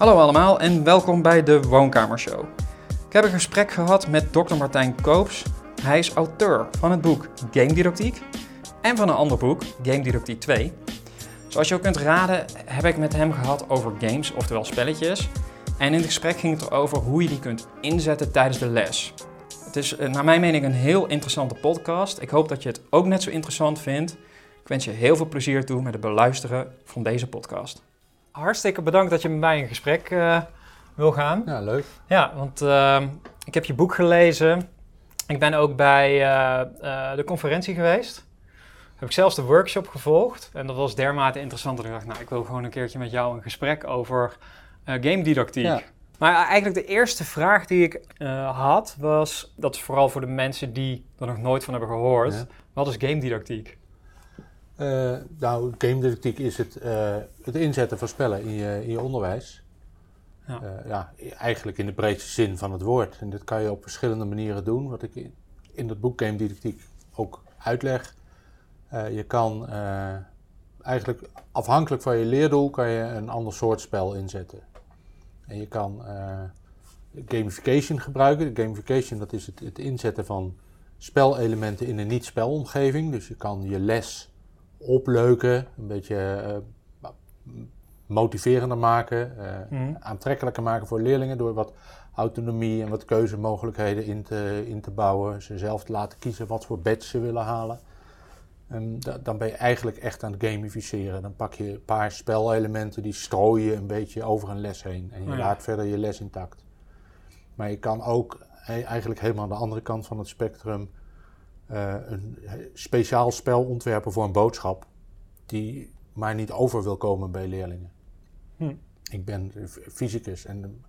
Hallo allemaal en welkom bij de Woonkamershow. Ik heb een gesprek gehad met Dr. Martijn Koops. Hij is auteur van het boek Game Didactiek en van een ander boek, Game Didactiek 2. Zoals je ook kunt raden heb ik met hem gehad over games, oftewel spelletjes. En in het gesprek ging het erover hoe je die kunt inzetten tijdens de les. Het is eh, naar mijn mening een heel interessante podcast. Ik hoop dat je het ook net zo interessant vindt. Ik wens je heel veel plezier toe met het beluisteren van deze podcast. Hartstikke bedankt dat je met mij in gesprek uh, wil gaan. Ja, leuk. Ja, want uh, ik heb je boek gelezen. Ik ben ook bij uh, de conferentie geweest. Heb ik zelfs de workshop gevolgd. En dat was dermate interessant dat ik dacht, nou, ik wil gewoon een keertje met jou een gesprek over game didactiek. Ja. Maar eigenlijk de eerste vraag die ik had was, dat is vooral voor de mensen die er nog nooit van hebben gehoord. Wat is game didactiek? Uh, nou, game didactiek is het, uh, het inzetten van spellen in je, in je onderwijs. Ja. Uh, ja. eigenlijk in de breedste zin van het woord. En dat kan je op verschillende manieren doen, wat ik in, in dat boek Game Didactiek ook uitleg. je kan eigenlijk afhankelijk van je leerdoel kan je een ander soort spel inzetten. En je kan gamification gebruiken. Gamification dat is het, het inzetten van spelelementen in een niet-spelomgeving. Dus je kan je les opleuken, een beetje uh, motiverender maken, uh, aantrekkelijker maken voor leerlingen door wat autonomie en wat keuzemogelijkheden in te, in te bouwen. Ze zelf te laten kiezen wat voor badge ze willen halen. En dan ben je eigenlijk echt aan het gamificeren. Dan pak je een paar spelelementen, die strooi je een beetje over een les heen. En je laat verder je les intact. Maar je kan ook eigenlijk helemaal aan de andere kant van het spectrum een speciaal spel ontwerpen voor een boodschap die maar niet over wil komen bij leerlingen. Hm. Ik ben fysicus en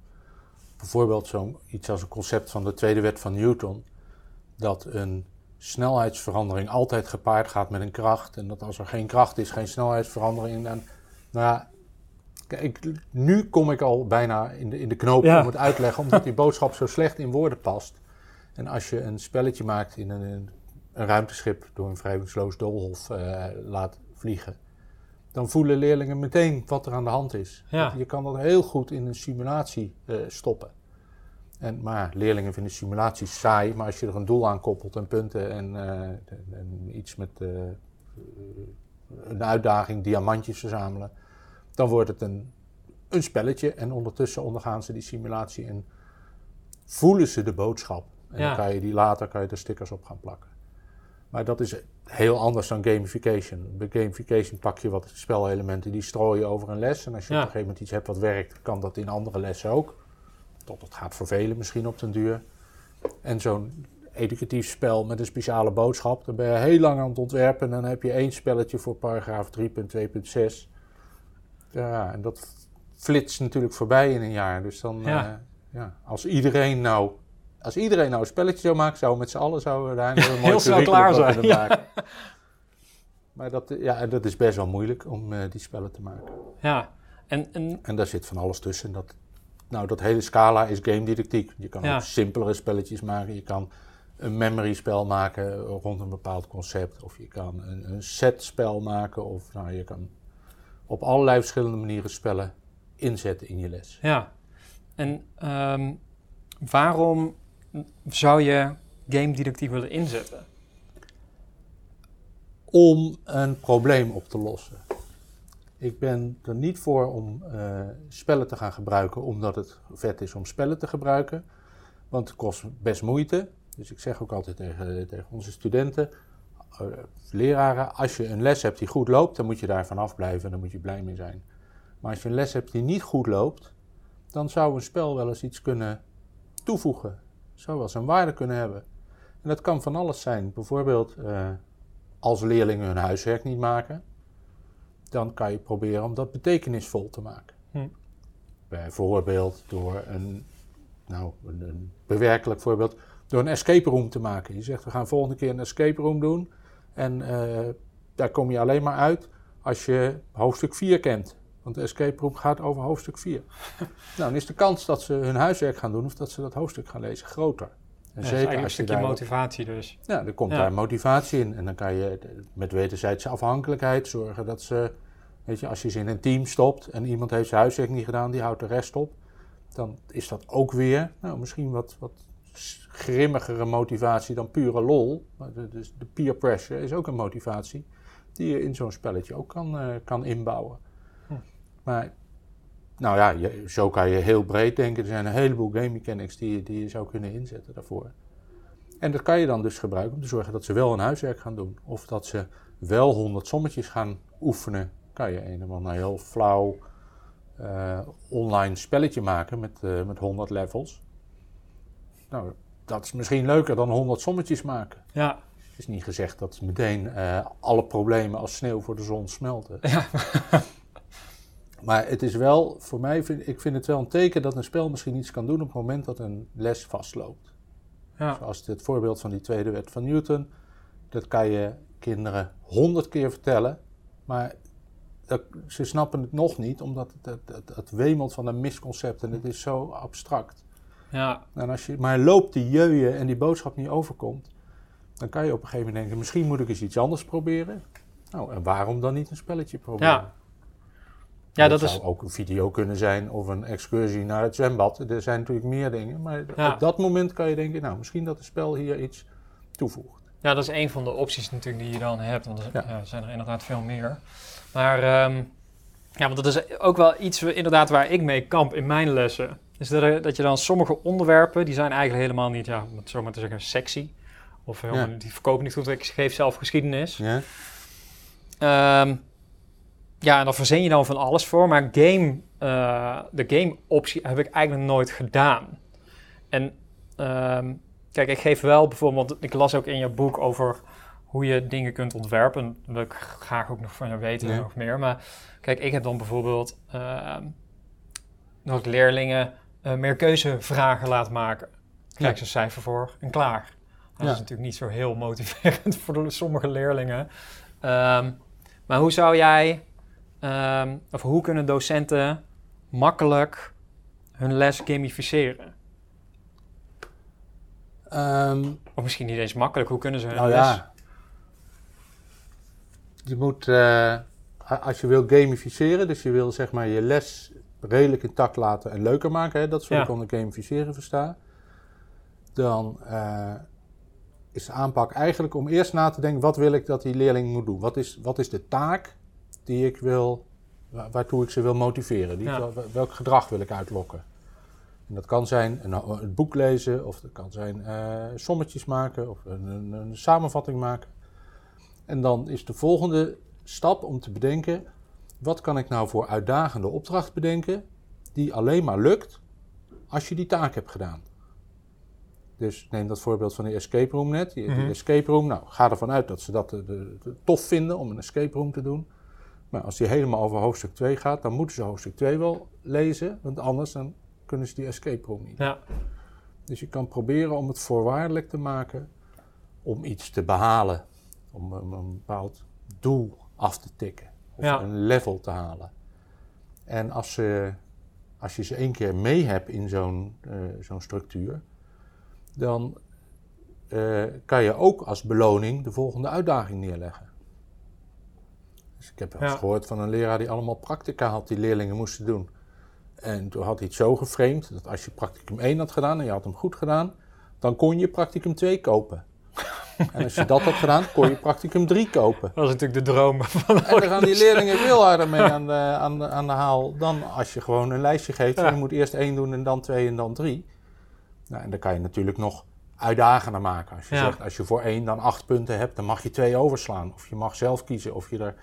bijvoorbeeld zoiets als een concept van de tweede wet van Newton, dat een snelheidsverandering altijd gepaard gaat met een kracht en dat als er geen kracht is, geen snelheidsverandering. En, nou ja, kijk, nu kom ik al bijna in de, in de knoop om het uitleggen, omdat die boodschap zo slecht in woorden past. En als je een spelletje maakt in een, een ruimteschip door een vrijwilligersloos doolhof uh, laat vliegen, dan voelen leerlingen meteen wat er aan de hand is. Ja. Je kan dat heel goed in een simulatie uh, stoppen. En, maar leerlingen vinden simulaties saai, maar als je er een doel aan koppelt en punten en, uh, en iets met een uitdaging, diamantjes verzamelen, dan wordt het een, een spelletje en ondertussen ondergaan ze die simulatie en voelen ze de boodschap. En ja. dan kan je die later kan je er stickers op gaan plakken. Maar dat is heel anders dan gamification. Bij gamification pak je wat spelelementen, die strooi je over een les. En als je op een gegeven moment iets hebt wat werkt, kan dat in andere lessen ook. Tot het gaat vervelen misschien op den duur. En zo'n educatief spel met een speciale boodschap, dan ben je heel lang aan het ontwerpen. En dan heb je één spelletje voor paragraaf 3.2.6. Ja, en dat flitst natuurlijk voorbij in een jaar. Dus dan, ja. Uh, ja, als iedereen nou als iedereen nou een spelletje zou maken, zou met z'n allen zouden daar een heel, heel snel klaar zijn. Ja. Maar dat, ja, dat is best wel moeilijk om uh, die spellen te maken. Ja. En, en, en daar zit van alles tussen. Dat, nou, dat hele scala is game didactiek. Je kan ook simpelere spelletjes maken. Je kan een memory spel maken rond een bepaald concept. Of je kan een, een set spel maken. Of nou, je kan op allerlei verschillende manieren spellen inzetten in je les. Ja. En um, waarom zou je game didactiek willen inzetten? Om een probleem op te lossen. Ik ben er niet voor om uh, spellen te gaan gebruiken omdat het vet is om spellen te gebruiken. Want het kost best moeite. Dus ik zeg ook altijd tegen, onze studenten, uh, leraren, als je een les hebt die goed loopt, dan moet je daarvan afblijven en dan moet je blij mee zijn. Maar als je een les hebt die niet goed loopt, dan zou een spel wel eens iets kunnen toevoegen zou wel zijn waarde kunnen hebben. En dat kan van alles zijn. Bijvoorbeeld uh, als leerlingen hun huiswerk niet maken, dan kan je proberen om dat betekenisvol te maken. Hm. Bijvoorbeeld door een, nou, een, een, bewerkelijk voorbeeld, door een escape room te maken. Je zegt we gaan volgende keer een escape room doen en uh, daar kom je alleen maar uit als je hoofdstuk 4 kent. Want de escape room gaat over hoofdstuk 4. nou, dan is de kans dat ze hun huiswerk gaan doen of dat ze dat hoofdstuk gaan lezen groter. En zeker als een stukje motivatie dus. Ja, er komt daar motivatie in. En dan kan je met wederzijdse afhankelijkheid zorgen dat ze Weet je, als je ze in een team stopt en iemand heeft zijn huiswerk niet gedaan, die houdt de rest op. Dan is dat ook weer, nou, misschien wat, wat grimmigere motivatie dan pure lol. Maar de, dus de peer pressure is ook een motivatie die je in zo'n spelletje ook kan, uh, kan inbouwen. Maar nou ja, je, zo kan je heel breed denken. Er zijn een heleboel game mechanics die, die je zou kunnen inzetten daarvoor. En dat kan je dan dus gebruiken om te zorgen dat ze wel een huiswerk gaan doen. Of dat ze wel 100 sommetjes gaan oefenen. Kan je een of ander heel flauw uh, online spelletje maken met, uh, met 100 levels. Nou, dat is misschien leuker dan 100 sommetjes maken. Ja. Het is niet gezegd dat meteen uh, alle problemen als sneeuw voor de zon smelten. Ja. maar het is wel, voor mij, vind, ik vind het wel een teken dat een spel misschien iets kan doen op het moment dat een les vastloopt. Ja. Zoals het voorbeeld van die tweede wet van Newton. Dat kan je kinderen honderd keer vertellen, maar dat, ze snappen het nog niet, omdat het, het, het, het wemelt van een misconcept en het is zo abstract. Ja. En als je maar loopt die jeuien en die boodschap niet overkomt, dan kan je op een gegeven moment denken, misschien moet ik eens iets anders proberen. Nou, en waarom dan niet een spelletje proberen? Ja. Ja, dat, dat is... zou ook een video kunnen zijn of een excursie naar het zwembad. Er zijn natuurlijk meer dingen, maar Ja. op dat moment kan je denken, nou, misschien dat het spel hier iets toevoegt. Ja, dat is een van de opties natuurlijk die je dan hebt. Want er Ja. ja, zijn er inderdaad veel meer. Maar ehm, ja, want dat is ook wel iets inderdaad waar ik mee kamp in mijn lessen. Is dat, er- dat je dan sommige onderwerpen, die zijn eigenlijk helemaal niet, ja, om het zo maar te zeggen, sexy. Of helemaal, die verkopen niet goed. Ik geef zelf geschiedenis. Ja? Ehm, ja, en daar verzin je dan van alles voor. Maar game, eh, de game optie heb ik eigenlijk nooit gedaan. En ehm, kijk, ik geef wel bijvoorbeeld... Ik las ook in je boek over hoe je dingen kunt ontwerpen. En dat wil ik graag ook nog van je weten Ja. nog meer. Maar kijk, ik heb dan bijvoorbeeld... ehm dat leerlingen eh, meer keuzevragen laat maken. Krijg Ja. ze een cijfer voor en klaar. Dat Ja. is natuurlijk niet zo heel motiverend voor sommige leerlingen. Ehm, maar hoe zou jij, ehm, of hoe kunnen docenten makkelijk hun les gamificeren? Ehm, Of misschien niet eens makkelijk, hoe kunnen ze hun nou les... ja, je moet, eh, als je wil gamificeren, dus je wil zeg maar je les redelijk intact laten en leuker maken, hè, dat is wat Ja. ik onder gamificeren versta, dan eh, is de aanpak eigenlijk om eerst na te denken, wat wil ik dat die leerling moet doen? Wat is, wat is de taak die ik wil, wa- waartoe ik ze wil motiveren? Die, Ja. welk gedrag wil ik uitlokken? En dat kan zijn een, een boek lezen, of dat kan zijn eh, sommetjes maken, of een, een, een samenvatting maken. En dan is de volgende stap om te bedenken: wat kan ik nou voor uitdagende opdracht bedenken, die alleen maar lukt als je die taak hebt gedaan? Dus neem dat voorbeeld van de escape room net. Die, die Mhm. escape room, nou, ga ervan uit dat ze dat de, de- de- tof vinden om een escape room te doen. Maar als die helemaal over hoofdstuk 2 gaat, dan moeten ze hoofdstuk 2 wel lezen, want anders dan kunnen ze die escape room niet. Ja, Dus je kan proberen om het voorwaardelijk te maken om iets te behalen. Om een, een bepaald doel af te tikken. Of Ja. een level te halen. En als, ze, als je ze één keer mee hebt in zo'n eh, zo'n structuur, dan eh, kan je ook als beloning de volgende uitdaging neerleggen. Dus ik heb wel eens Ja. gehoord van een leraar die allemaal practica had die leerlingen moesten doen. En toen had hij het zo geframed dat als je practicum 1 had gedaan en je had hem goed gedaan, dan kon je practicum 2 kopen. En als je dat had gedaan, kon je practicum 3 kopen. dat is natuurlijk de droom van En dan gaan die leerlingen veel harder mee aan de, aan de, aan de haal dan als je gewoon een lijstje geeft. Ja. En je moet eerst 1 doen en dan 2 en dan 3. Nou, en dan kan je natuurlijk nog uitdagender maken. Als je Ja. zegt, als je voor 1 dan 8 punten hebt, dan mag je 2 overslaan. Of je mag zelf kiezen of je er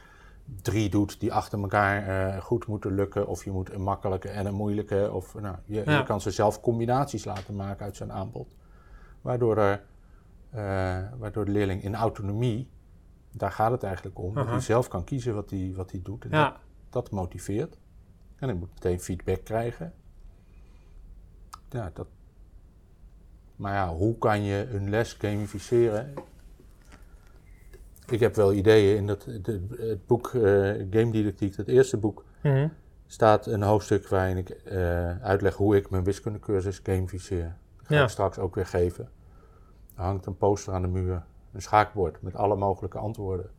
drie doet die achter elkaar eh, goed moeten lukken. Of je moet een makkelijke en een moeilijke. Of, nou, je, Ja. je kan ze zelf combinaties laten maken uit zijn aanbod. Waardoor, er, eh, waardoor de leerling in autonomie, daar gaat het eigenlijk om, dat hij zelf kan kiezen wat hij, wat hij doet. En Ja, dat, dat motiveert. En hij moet meteen feedback krijgen. Ja, dat. Maar ja, hoe kan je een les gamificeren? Ik heb wel ideeën in dat, de- het boek eh, Game Didactiek, het eerste boek, Mhm. staat een hoofdstuk waarin ik eh, uitleg hoe ik mijn wiskundecursus gamificeer. Dat ga Ja. ik straks ook weer geven. Er hangt een poster aan de muur, een schaakbord met alle mogelijke antwoorden.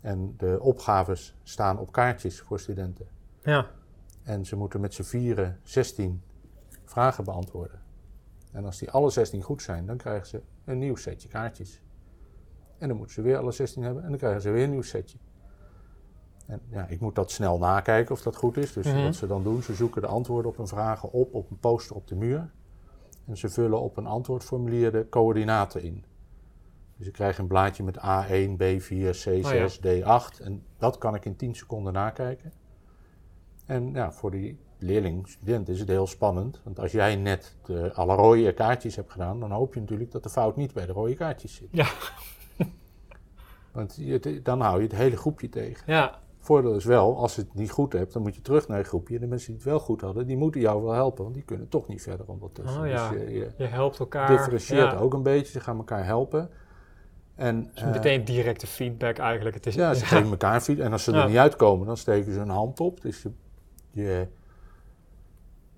En de opgaves staan op kaartjes voor studenten. Ja. En ze moeten met z'n vieren 16 vragen beantwoorden. En als die alle 16 goed zijn, dan krijgen ze een nieuw setje kaartjes. En dan moeten ze weer alle 16 hebben en dan krijgen ze weer een nieuw setje. En ja, ik moet dat snel nakijken of dat goed is. Dus Mhm. wat ze dan doen, ze zoeken de antwoorden op hun vragen op op een poster op de muur. En ze vullen op een antwoordformulier de coördinaten in. Dus ik krijg een blaadje met A1, B4, C6, D8. En dat kan ik in 10 seconden nakijken. En ja, voor die leerling, student, is het heel spannend. Want als jij net de, alle rode kaartjes hebt gedaan, dan hoop je natuurlijk dat de fout niet bij de rode kaartjes zit. Ja. Want je, dan hou je het hele groepje tegen. Ja. Voordeel is wel, als je het niet goed hebt, dan moet je terug naar je groepje. En de mensen die het wel goed hadden, die moeten jou wel helpen, want die kunnen toch niet verder ondertussen. Oh ja. Dus je, je Je helpt elkaar. differentieert ja. ook een beetje, ze gaan elkaar helpen. En, Dus meteen directe feedback eigenlijk. Het is, ja, ze geven elkaar feed. En als ze er niet uitkomen, dan steken ze hun hand op. Dus je, je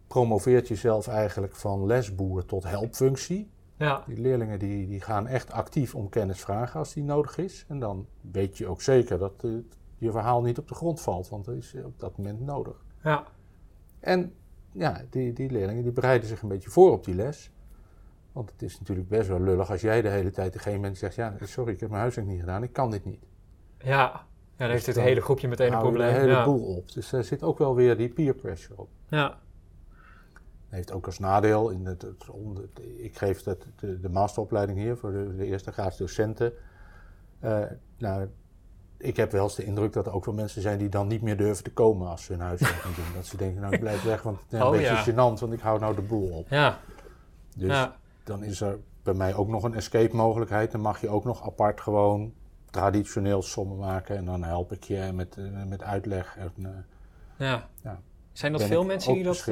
promoveert jezelf eigenlijk van lesboer tot helpfunctie. Ja. Die leerlingen die, die gaan echt actief om kennis vragen als die nodig is. En dan weet je ook zeker dat je verhaal niet op de grond valt, want dat is op dat moment nodig. ja. En ja, die, die leerlingen die bereiden zich een beetje voor op die les. Want het is natuurlijk best wel lullig als jij de hele tijd degene bent die zegt... ja, sorry, ik heb mijn huiswerk niet gedaan, ik kan dit niet. Ja. Ja, dan heeft het hele groepje meteen een probleem. een hele ja. boel op. Dus er zit ook wel weer die peer pressure op. Ja. Heeft ook als nadeel, in het, het, ik geef dat, de, de masteropleiding hier voor de, de eerste graads docenten. Eh, nou, ik heb wel eens de indruk dat er ook wel mensen zijn die dan niet meer durven te komen als ze hun huiswerk niet doen. Dat ze denken, nou ik blijf weg, want het is een Oh, beetje ja. gênant, want ik hou nou de boel op. Ja. Dus ja. dan is er bij mij ook nog een escape mogelijkheid. Dan mag je ook nog apart gewoon traditioneel sommen maken en dan help ik je met, eh, met uitleg. En, eh, ja. Ja. Zijn dat Ben veel mensen die dat...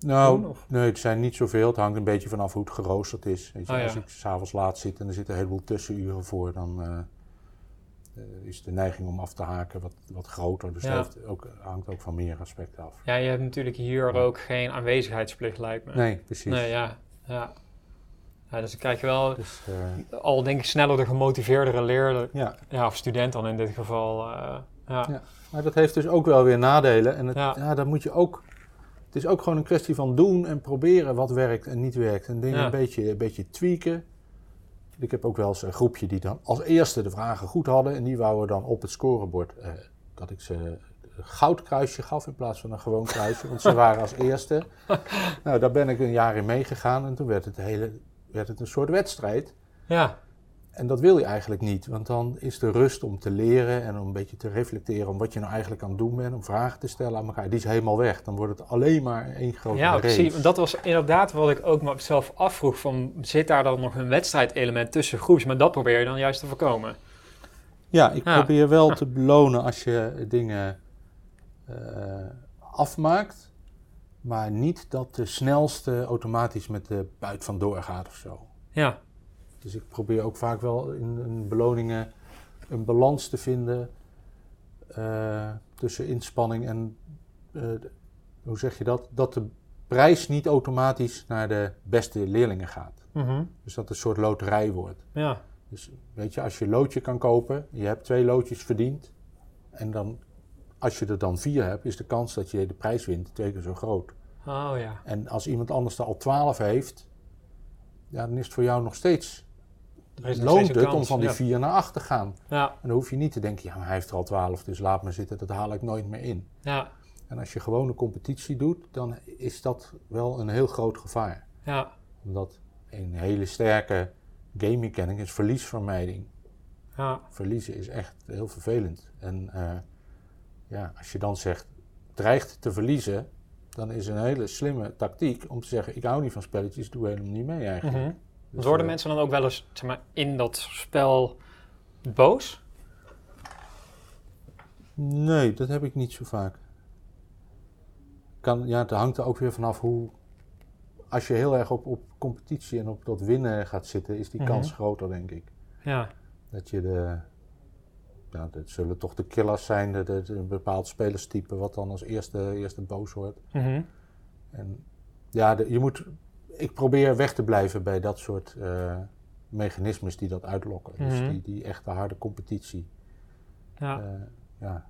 Nou, doen, nee, het zijn niet zoveel. Het hangt een beetje vanaf hoe het geroosterd is. Weet je, ja. Als ik s'avonds laat zit en er zitten een heleboel tussenuren voor, dan eh, eh, is de neiging om af te haken wat, wat groter. Dus Ja. dat ook, hangt ook van meer aspecten af. ja, je hebt natuurlijk hier ook geen aanwezigheidsplicht, lijkt me. Nee, precies. Nee, ja. ja. ja dus dan krijg je wel Dus, eh, al denk ik sneller de gemotiveerdere leerling, ja. ja, of student dan in dit geval. ja. Ja. Maar dat heeft dus ook wel weer nadelen. En het, Ja. ja. dan moet je ook. Het is ook gewoon een kwestie van doen en proberen wat werkt en niet werkt. En dingen Ja. een, beetje, een beetje tweaken. Ik heb ook wel eens een groepje die dan als eerste de vragen goed hadden. En die wouden dan op het scorebord eh, dat ik ze een goudkruisje gaf in plaats van een gewoon kruisje. want ze waren als eerste. Nou, daar ben ik een jaar in meegegaan. En toen werd het, hele, werd het een soort wedstrijd. ja. En dat wil je eigenlijk niet, want dan is de rust om te leren en om een beetje te reflecteren om wat je nou eigenlijk aan het doen bent, om vragen te stellen aan elkaar, die is helemaal weg. Dan wordt het alleen maar één grote Ja, precies. Dat was inderdaad wat ik ook mezelf afvroeg. Van, zit daar dan nog een wedstrijdelement tussen groeps? Maar dat probeer je dan juist te voorkomen. Ja, ik Ja. probeer wel te belonen als je dingen eh, afmaakt, maar niet dat de snelste automatisch met de buit vandoor gaat of zo. Ja, Dus ik probeer ook vaak wel in, in beloningen een balans te vinden eh, tussen inspanning en, eh, hoe zeg je dat? Dat de prijs niet automatisch naar de beste leerlingen gaat. Mhm. Dus dat het een soort loterij wordt. ja, Dus weet je, als je een loodje kan kopen, je hebt twee loodjes verdiend. En dan, als je er dan vier hebt, is de kans dat je de prijs wint twee keer zo groot. oh ja. En als iemand anders er al twaalf heeft, ja, dan is het voor jou nog steeds Nog loont het om van die ja. vier naar acht te gaan. Ja, En dan hoef je niet te denken, ja, maar hij heeft er al twaalf, dus laat maar zitten, dat haal ik nooit meer in. ja, En als je gewoon een competitie doet, dan is dat wel een heel groot gevaar. ja, Omdat een hele sterke game mechanic is verliesvermijding. ja, Verliezen is echt heel vervelend. En eh, ja, als je dan zegt, dreigt te verliezen, dan is een hele slimme tactiek om te zeggen, ik hou niet van spelletjes, doe helemaal niet mee eigenlijk. Mhm. Dus, Worden eh, mensen dan ook wel eens zeg maar, in dat spel boos? Nee, dat heb ik niet zo vaak. Kan, ja, het hangt er ook weer vanaf hoe. Als je heel erg op, op competitie en op dat winnen gaat zitten, is die Mhm. kans groter, denk ik. Ja, Dat je de. Nou, dat zullen toch de killers zijn, de, een bepaald spelerstype, wat dan als eerste, eerste boos wordt. Mhm. En ja, de- je moet. Ik probeer weg te blijven bij dat soort eh, mechanismes die dat uitlokken. Dus Mhm. die, die echte harde competitie. ja. Uh, ja,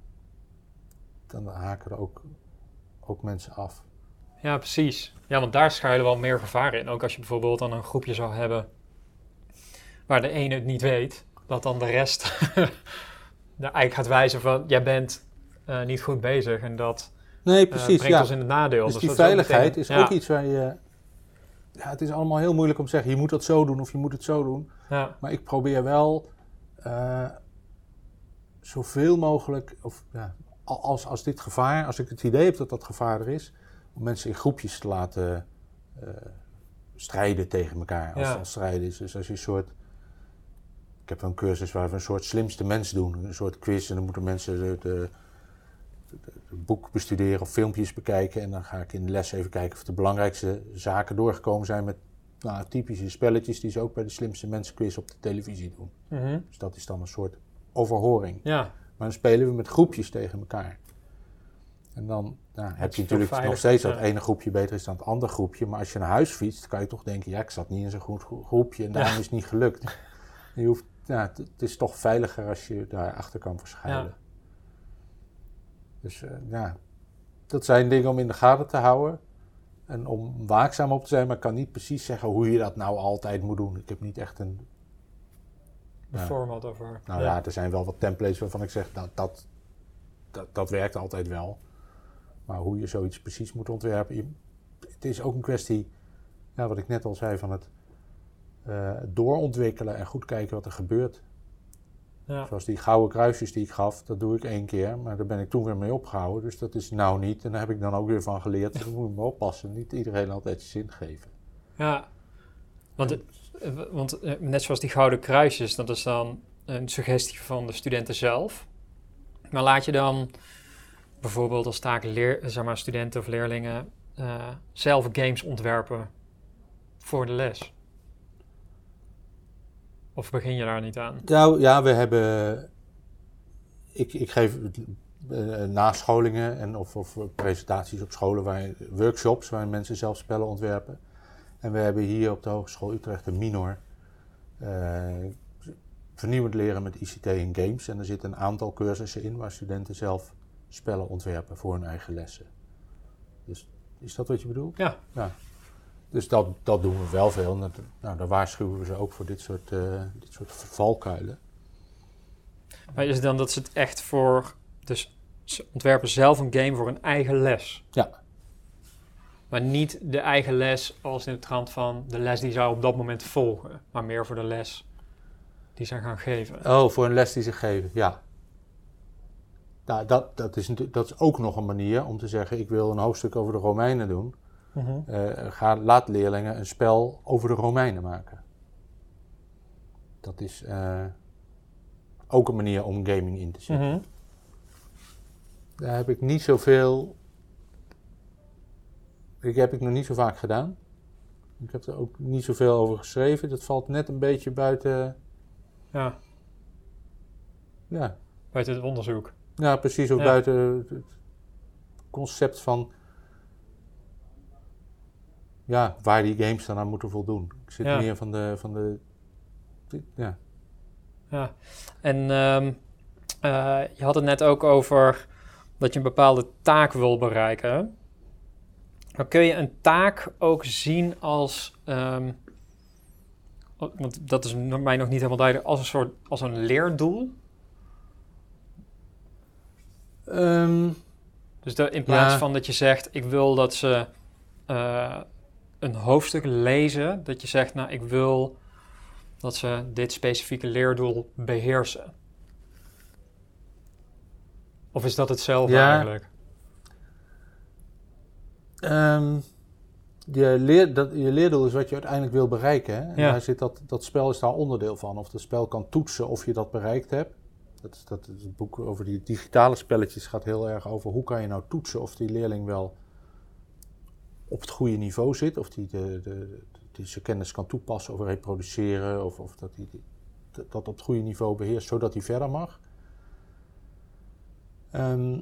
dan haken er ook, ook mensen af. Ja, precies. Ja, want daar schuilen wel meer gevaren in. Ook als je bijvoorbeeld dan een groepje zou hebben waar de ene het niet weet, dat dan de rest eigenlijk gaat wijzen van jij bent uh, niet goed bezig en dat nee, precies, brengt ja. ons in het nadeel. Dus, dus die veiligheid is ook iets waar je... Ja, het is allemaal heel moeilijk om te zeggen, je moet dat zo doen of je moet het zo doen. Ja. Maar ik probeer wel uh, zoveel mogelijk, of ja, als, als dit gevaar, als ik het idee heb dat dat gevaar er is, om mensen in groepjes te laten uh, strijden tegen elkaar. Als het strijden is. Dus als je een soort. Ik heb een cursus waar we een soort slimste mens doen. Een soort quiz. En dan moeten mensen de, de, boek bestuderen of filmpjes bekijken. En dan ga ik in de les even kijken of de belangrijkste zaken doorgekomen zijn met nou, typische spelletjes die ze ook bij de slimste mensen quiz op de televisie doen. Mm -hmm. Dus dat is dan een soort overhoring. Ja. Maar dan spelen we met groepjes tegen elkaar. En dan nou, heb je natuurlijk veilig, nog steeds dat ene groepje beter is dan het andere groepje. Maar als je naar huis fietst, kan je toch denken: ja, ik zat niet in zo'n goed groepje en daarom ja. is het niet gelukt. je hoeft, het, het, is toch veiliger als je daar achter kan verschuilen. Ja. Dus uh, ja, dat zijn dingen om in de gaten te houden. En om waakzaam op te zijn, maar ik kan niet precies zeggen hoe je dat nou altijd moet doen. Ik heb niet echt een. Een format over. Nou ja. er zijn wel wat templates waarvan ik zeg dat, dat, dat, dat werkt altijd wel. Maar hoe je zoiets precies moet ontwerpen. Je, het is ook een kwestie, ja, wat ik net al zei, van het uh, doorontwikkelen en goed kijken wat er gebeurt. Ja. Zoals die gouden kruisjes die ik gaf, dat doe ik één keer, maar daar ben ik toen weer mee opgehouden. Dus dat is nou niet. En daar heb ik dan ook weer van geleerd. Dus moet ik me oppassen. Niet iedereen altijd zin geven. Ja, want, want net zoals die gouden kruisjes, dat is dan een suggestie van de studenten zelf. Maar laat je dan bijvoorbeeld als taak leer, zeg maar, studenten of leerlingen uh, zelf games ontwerpen voor de les? Of begin je daar niet aan? Nou ja, we hebben. Ik, ik geef uh, nascholingen en of, of, presentaties op scholen, waar, workshops waar mensen zelf spellen ontwerpen. En we hebben hier op de Hogeschool Utrecht een minor. Uh, vernieuwend leren met ICT en games. En er zitten een aantal cursussen in waar studenten zelf spellen ontwerpen voor hun eigen lessen. Dus is dat wat je bedoelt? Ja. ja. Dus dat, dat doen we wel veel. Dat, nou, daar waarschuwen we ze ook voor dit soort, uh, dit soort valkuilen. Maar is het dan dat ze het echt voor... Dus ze ontwerpen zelf een game voor een eigen les? Ja. Maar niet de eigen les als in de trant van de les die zou op dat moment volgen. Maar meer voor de les die ze gaan geven. Oh, voor een les die ze geven, ja. Nou, dat, dat, is, dat is ook nog een manier om te zeggen: ik wil een hoofdstuk over de Romeinen doen. -hmm. uh, ga, laat leerlingen een spel over de Romeinen maken. Dat is uh, ook een manier om gaming in te zetten. -hmm. Daar heb ik niet zoveel. Ik heb ik nog niet zo vaak gedaan. Ik heb er ook niet zoveel over geschreven. Dat valt net een beetje buiten. Ja. Ja. Buiten het onderzoek. Ja, precies. Ook Ja. buiten het concept van ja, waar die games dan aan moeten voldoen. Ik zit Ja. meer van de, van de ja. Ja, en ehm, eh, je had het net ook over dat je een bepaalde taak wil bereiken. Maar kun je een taak ook zien als, ehm, want dat is mij nog niet helemaal duidelijk, als een soort, als een leerdoel? Ehm, Dus dat in plaats Ja. van dat je zegt, ik wil dat ze eh, een hoofdstuk lezen, dat je zegt, nou, ik wil dat ze dit specifieke leerdoel beheersen. Of is dat hetzelfde Ja. eigenlijk? ehm, je, leer, dat, je leerdoel is wat je uiteindelijk wil bereiken. Hè? En Ja. daar zit dat, dat spel is daar onderdeel van. Of het spel kan toetsen of je dat bereikt hebt. Dat, is, dat het boek over die digitale spelletjes gaat heel erg over hoe kan je nou toetsen of die leerling wel op het goede niveau zit. Of die, de, de, die zijn kennis kan toepassen of reproduceren. Of, of dat hij dat, dat op het goede niveau beheerst zodat hij verder mag. Ehm,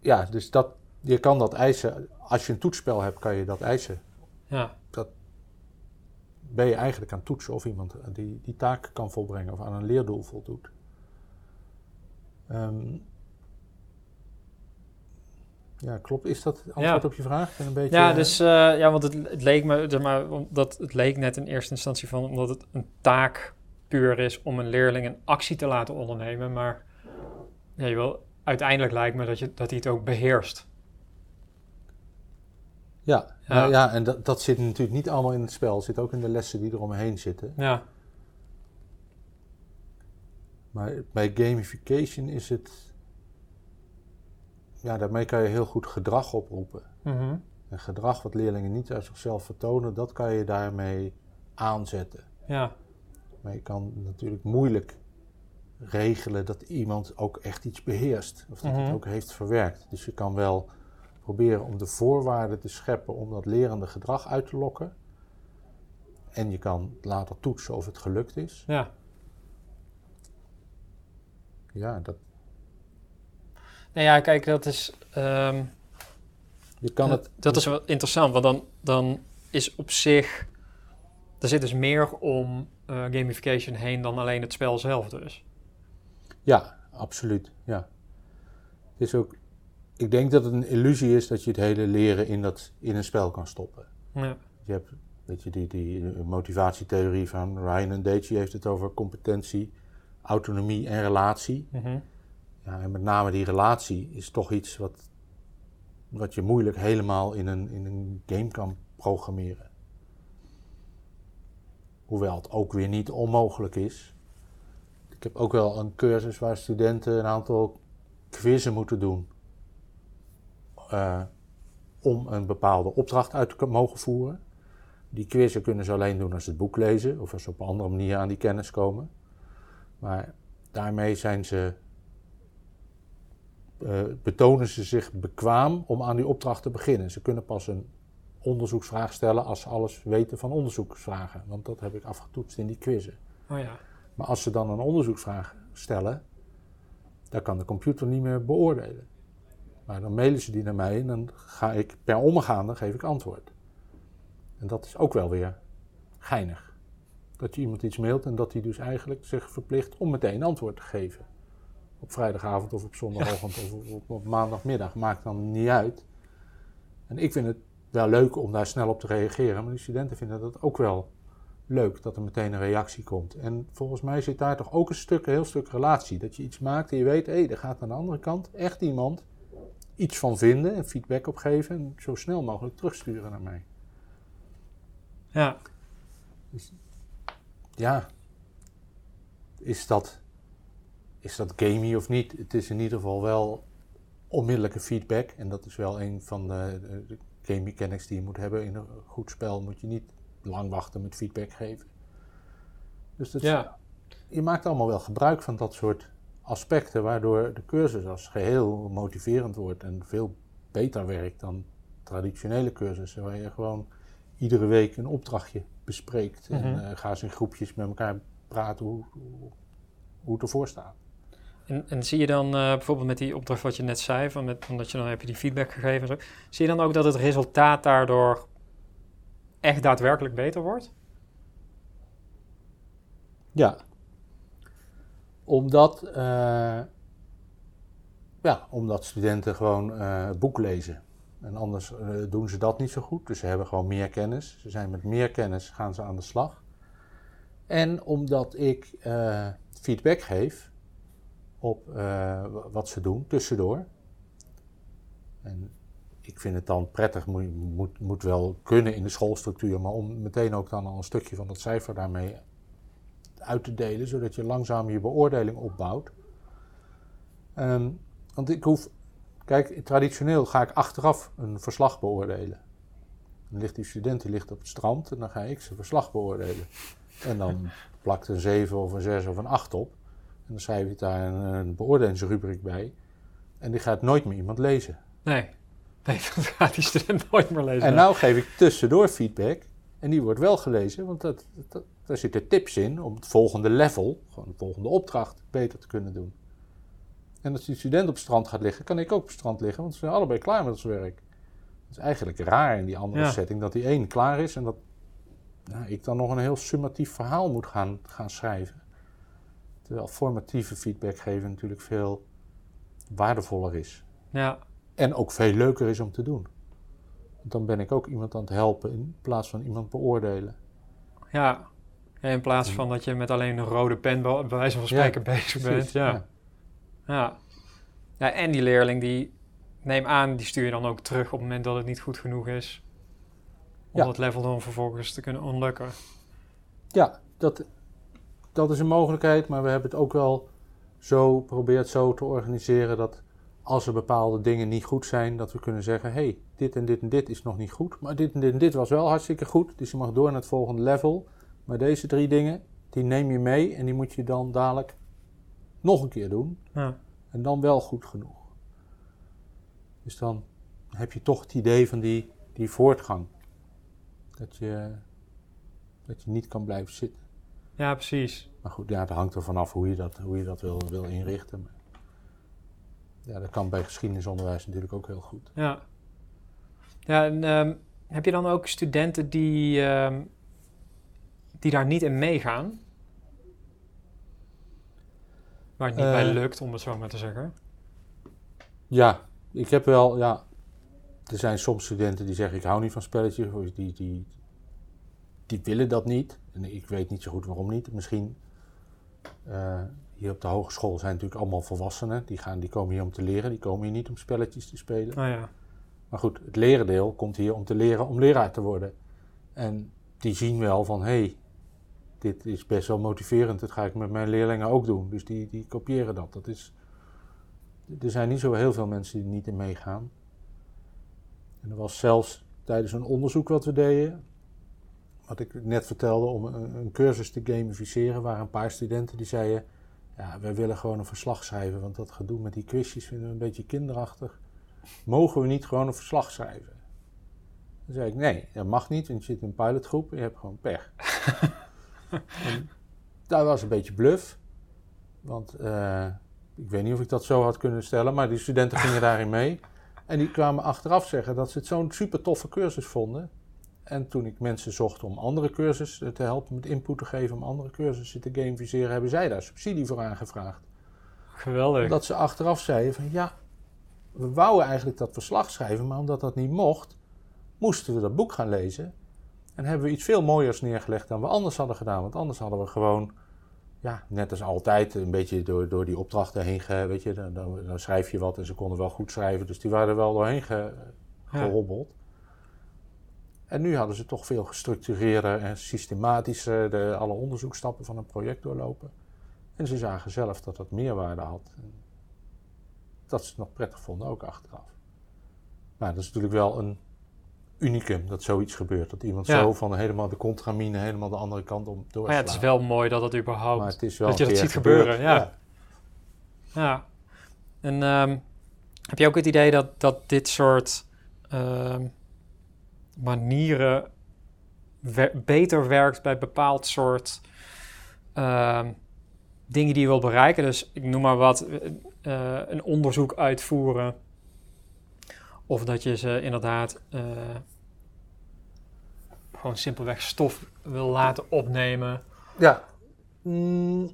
ja, dus dat, je kan dat eisen. Als je een toetsspel hebt, kan je dat eisen. Ja, ben je eigenlijk aan het toetsen of iemand die, die taak kan volbrengen of aan een leerdoel voldoet. Ehm, ja, klopt. Is dat antwoord op je vraag? Een beetje, ja, dus, uh, ja, want het, het, leek me, zeg maar, omdat het leek net in eerste instantie van, omdat het een taak puur is om een leerling een actie te laten ondernemen, maar ja, je wil, uiteindelijk lijkt me dat, je, dat hij het ook beheerst. Ja, ja. Nou, ja en dat, dat zit natuurlijk niet allemaal in het spel. Het zit ook in de lessen die eromheen zitten. Ja. Maar bij gamification is het... Ja, daarmee kan je heel goed gedrag oproepen. Mm En gedrag wat leerlingen niet uit zichzelf vertonen, dat kan je daarmee aanzetten. Ja. Maar je kan natuurlijk moeilijk regelen dat iemand ook echt iets beheerst. Of dat mm het ook heeft verwerkt. Dus je kan wel proberen om de voorwaarden te scheppen om dat lerende gedrag uit te lokken. En je kan later toetsen of het gelukt is. Ja. Ja, dat. Nou ja, kijk, dat is. Ehm, je kan het. Dat is wel interessant, want dan, dan is op zich. Er zit dus meer om uh, gamification heen dan alleen het spel zelf, dus. Ja, absoluut. Ja. Het is ook ik denk dat het een illusie is dat je het hele leren in, dat, in een spel kan stoppen. Ja. Je hebt weet je, die, die motivatietheorie van Ryan en Deci heeft het over competentie, autonomie en relatie. Mhm. En met name die relatie is toch iets wat, wat je moeilijk helemaal in een, in een game kan programmeren. Hoewel het ook weer niet onmogelijk is. Ik heb ook wel een cursus waar studenten een aantal quizzen moeten doen uh, om een bepaalde opdracht uit te mogen voeren. Die quizzen kunnen ze alleen doen als ze het boek lezen of als ze op een andere manier aan die kennis komen. Maar daarmee zijn ze, uh, betonen ze zich bekwaam om aan die opdracht te beginnen. Ze kunnen pas een onderzoeksvraag stellen als ze alles weten van onderzoeksvragen. Want dat heb ik afgetoetst in die quizzen. Oh ja. Maar als ze dan een onderzoeksvraag stellen, dan kan de computer niet meer beoordelen. Maar dan mailen ze die naar mij en dan ga ik per omgaande geef ik antwoord. En dat is ook wel weer geinig. Dat je iemand iets mailt en dat hij dus eigenlijk zich verplicht om meteen antwoord te geven. Op vrijdagavond of op zondagochtend of op, op, maandagmiddag, maakt dan niet uit. En ik vind het wel leuk om daar snel op te reageren, maar de studenten vinden dat ook wel leuk dat er meteen een reactie komt. En volgens mij zit daar toch ook een stuk, een heel stuk relatie. Dat je iets maakt en je weet, hé, hey, er gaat aan de andere kant echt iemand iets van vinden en feedback op geven en zo snel mogelijk terugsturen naar mij. Ja. Dus, ja. Is dat, is dat gamey of niet? Het is in ieder geval wel onmiddellijke feedback. En dat is wel een van de, de game mechanics die je moet hebben. In een goed spel moet je niet lang wachten met feedback geven. Dus dat ja. je maakt allemaal wel gebruik van dat soort aspecten waardoor de cursus als geheel motiverend wordt en veel beter werkt dan traditionele cursussen, waar je gewoon iedere week een opdrachtje bespreekt en uh, ga eens in groepjes met elkaar praten hoe, hoe, het ervoor staat. En, en zie je dan uh, bijvoorbeeld met die opdracht wat je net zei, van met, omdat je dan heb je die feedback gegeven, zo, zie je dan ook dat het resultaat daardoor echt daadwerkelijk beter wordt? Ja, omdat, uh, ja, omdat studenten gewoon uh, boek lezen. En anders doen ze dat niet zo goed. Dus ze hebben gewoon meer kennis. Ze zijn met meer kennis gaan ze aan de slag. En omdat ik feedback geef op wat ze doen tussendoor. En ik vind het dan prettig, moet, moet, moet wel kunnen in de schoolstructuur, maar om meteen ook dan al een stukje van dat cijfer daarmee uit te delen, zodat je langzaam je beoordeling opbouwt. Ehm, want ik hoef, kijk, traditioneel ga ik achteraf een verslag beoordelen. Dan ligt die student die ligt op het strand en dan ga ik zijn verslag beoordelen. En dan plakt een 7 of een 6 of een 8 op. En dan schrijf ik daar een, een beoordelingsrubriek bij. En die gaat nooit meer iemand lezen. Nee, nee dat gaat die student nooit meer lezen. En nou geef ik tussendoor feedback. En die wordt wel gelezen, want dat, dat, daar zitten tips in om het volgende level, gewoon de volgende opdracht, beter te kunnen doen. En als die student op het strand gaat liggen, kan ik ook op het strand liggen, want ze zijn allebei klaar met ons werk. Het is eigenlijk raar in die andere setting dat die één klaar is en dat nou, ik dan nog een heel summatief verhaal moet gaan, gaan schrijven. Terwijl formatieve feedback geven natuurlijk veel waardevoller is. Ja. En ook veel leuker is om te doen. Want dan ben ik ook iemand aan het helpen in plaats van iemand beoordelen. Ja, in plaats van dat je met alleen een rode pen bij wijze van spreken bezig bent. Ja. ja. Ja. ja. En die leerling die, neem aan, die stuur je dan ook terug op het moment dat het niet goed genoeg is. Om dat level dan vervolgens te kunnen ontlukken. Ja, dat, dat is een mogelijkheid, maar we hebben het ook wel zo probeert zo te organiseren dat als er bepaalde dingen niet goed zijn, dat we kunnen zeggen: hey, dit en dit en dit is nog niet goed, maar dit en dit en dit was wel hartstikke goed, dus je mag door naar het volgende level. Maar deze drie dingen, die neem je mee en die moet je dan dadelijk nog een keer doen. Ja. En dan wel goed genoeg. Dus dan heb je toch het idee van die, die voortgang. Dat je, dat je niet kan blijven zitten. Ja, precies. Maar goed, ja, het hangt er vanaf hoe je dat, hoe je dat wil, wil inrichten. ja, dat kan bij geschiedenisonderwijs natuurlijk ook heel goed. Ja. Ja, en ehm, heb je dan ook studenten die, ehm, die daar niet in meegaan? Waar het niet bij eh. lukt, om het zo maar te zeggen. Ja, ik heb wel, ja. Er zijn soms studenten die zeggen: Ik hou niet van spelletjes. Die, die, die willen dat niet. En ik weet niet zo goed waarom niet. Misschien. Uh, hier op de hogeschool zijn natuurlijk allemaal volwassenen. Die, gaan, die komen hier om te leren. Die komen hier niet om spelletjes te spelen. Oh ja. Maar goed, het leren deel komt hier om te leren om leraar te worden. En die zien wel van, hé, hey, dit is best wel motiverend. Dat ga ik met mijn leerlingen ook doen. Dus die, die kopiëren dat. dat is, er zijn niet zo heel veel mensen die niet in meegaan. En er was zelfs tijdens een onderzoek wat we deden, wat ik net vertelde, om een, een cursus te gamificeren, waren een paar studenten die zeiden: Ja, wij willen gewoon een verslag schrijven, want dat gedoe met die quizjes vinden we een beetje kinderachtig. Mogen we niet gewoon een verslag schrijven? Dan zei ik: Nee, dat mag niet, want je zit in een pilotgroep en je hebt gewoon pech. dat was een beetje bluff, want uh, ik weet niet of ik dat zo had kunnen stellen, maar die studenten gingen daarin mee. En die kwamen achteraf zeggen dat ze het zo'n super toffe cursus vonden. En toen ik mensen zocht om andere cursussen te helpen met input te geven, om andere cursussen te gamificeren, hebben zij daar subsidie voor aangevraagd. Geweldig. Dat ze achteraf zeiden van ja, we wouden eigenlijk dat verslag schrijven, maar omdat dat niet mocht, moesten we dat boek gaan lezen. En hebben we iets veel mooiers neergelegd dan we anders hadden gedaan. Want anders hadden we gewoon ja, net als altijd, een beetje door, door die opdrachten heen, ge, weet je, dan, dan, schrijf je wat en ze konden wel goed schrijven, dus die waren er wel doorheen ge, gehobbeld. En nu hadden ze toch veel gestructureerder en systematischer de, alle onderzoekstappen van een project doorlopen. En ze zagen zelf dat dat meerwaarde had. En dat ze het nog prettig vonden, ook achteraf. Maar dat is natuurlijk wel een unicum dat zoiets gebeurt. Dat iemand zo van helemaal de contramine helemaal de andere kant om door. Maar ja, het is wel mooi dat dat überhaupt. Maar het is wel dat je dat ziet gebeuren. Ja. ja. En ehm, heb je ook het idee dat, dat dit soort ehm, manieren beter werkt bij bepaald soort ehm, dingen die je wil bereiken? Dus ik noem maar wat, uh, een onderzoek uitvoeren of dat je ze inderdaad uh, gewoon simpelweg stof wil laten opnemen. Ja. Mm.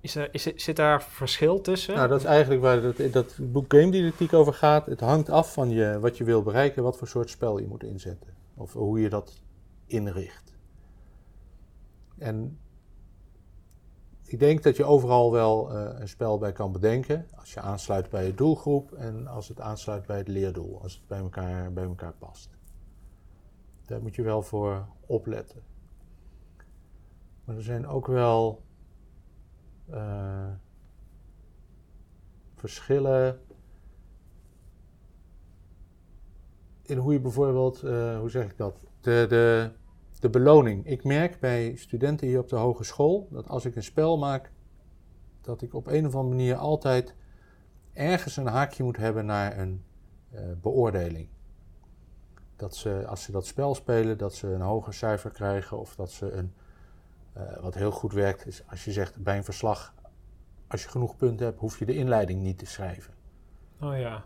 Is er, is zit daar verschil tussen? Nou, dat is eigenlijk waar dat, dat boek Game Didactiek over gaat. Het hangt af van je, wat je wil bereiken, wat voor soort spel je moet inzetten. Of hoe je dat inricht. En ik denk dat je overal wel uh, een spel bij kan bedenken. Als je aansluit bij je doelgroep en als het aansluit bij het leerdoel. Als het bij elkaar, bij elkaar past. Daar moet je wel voor opletten. Maar er zijn ook wel uh, verschillen in hoe je bijvoorbeeld, uh, hoe zeg ik dat, de, de, de beloning. Ik merk bij studenten hier op de hogeschool dat als ik een spel maak, dat ik op een of andere manier altijd ergens een haakje moet hebben naar een uh, beoordeling. Dat ze, als ze dat spel spelen, dat ze een hoger cijfer krijgen of dat ze een, uh, wat heel goed werkt, is als je zegt bij een verslag, als je genoeg punten hebt, hoef je de inleiding niet te schrijven. Oh ja.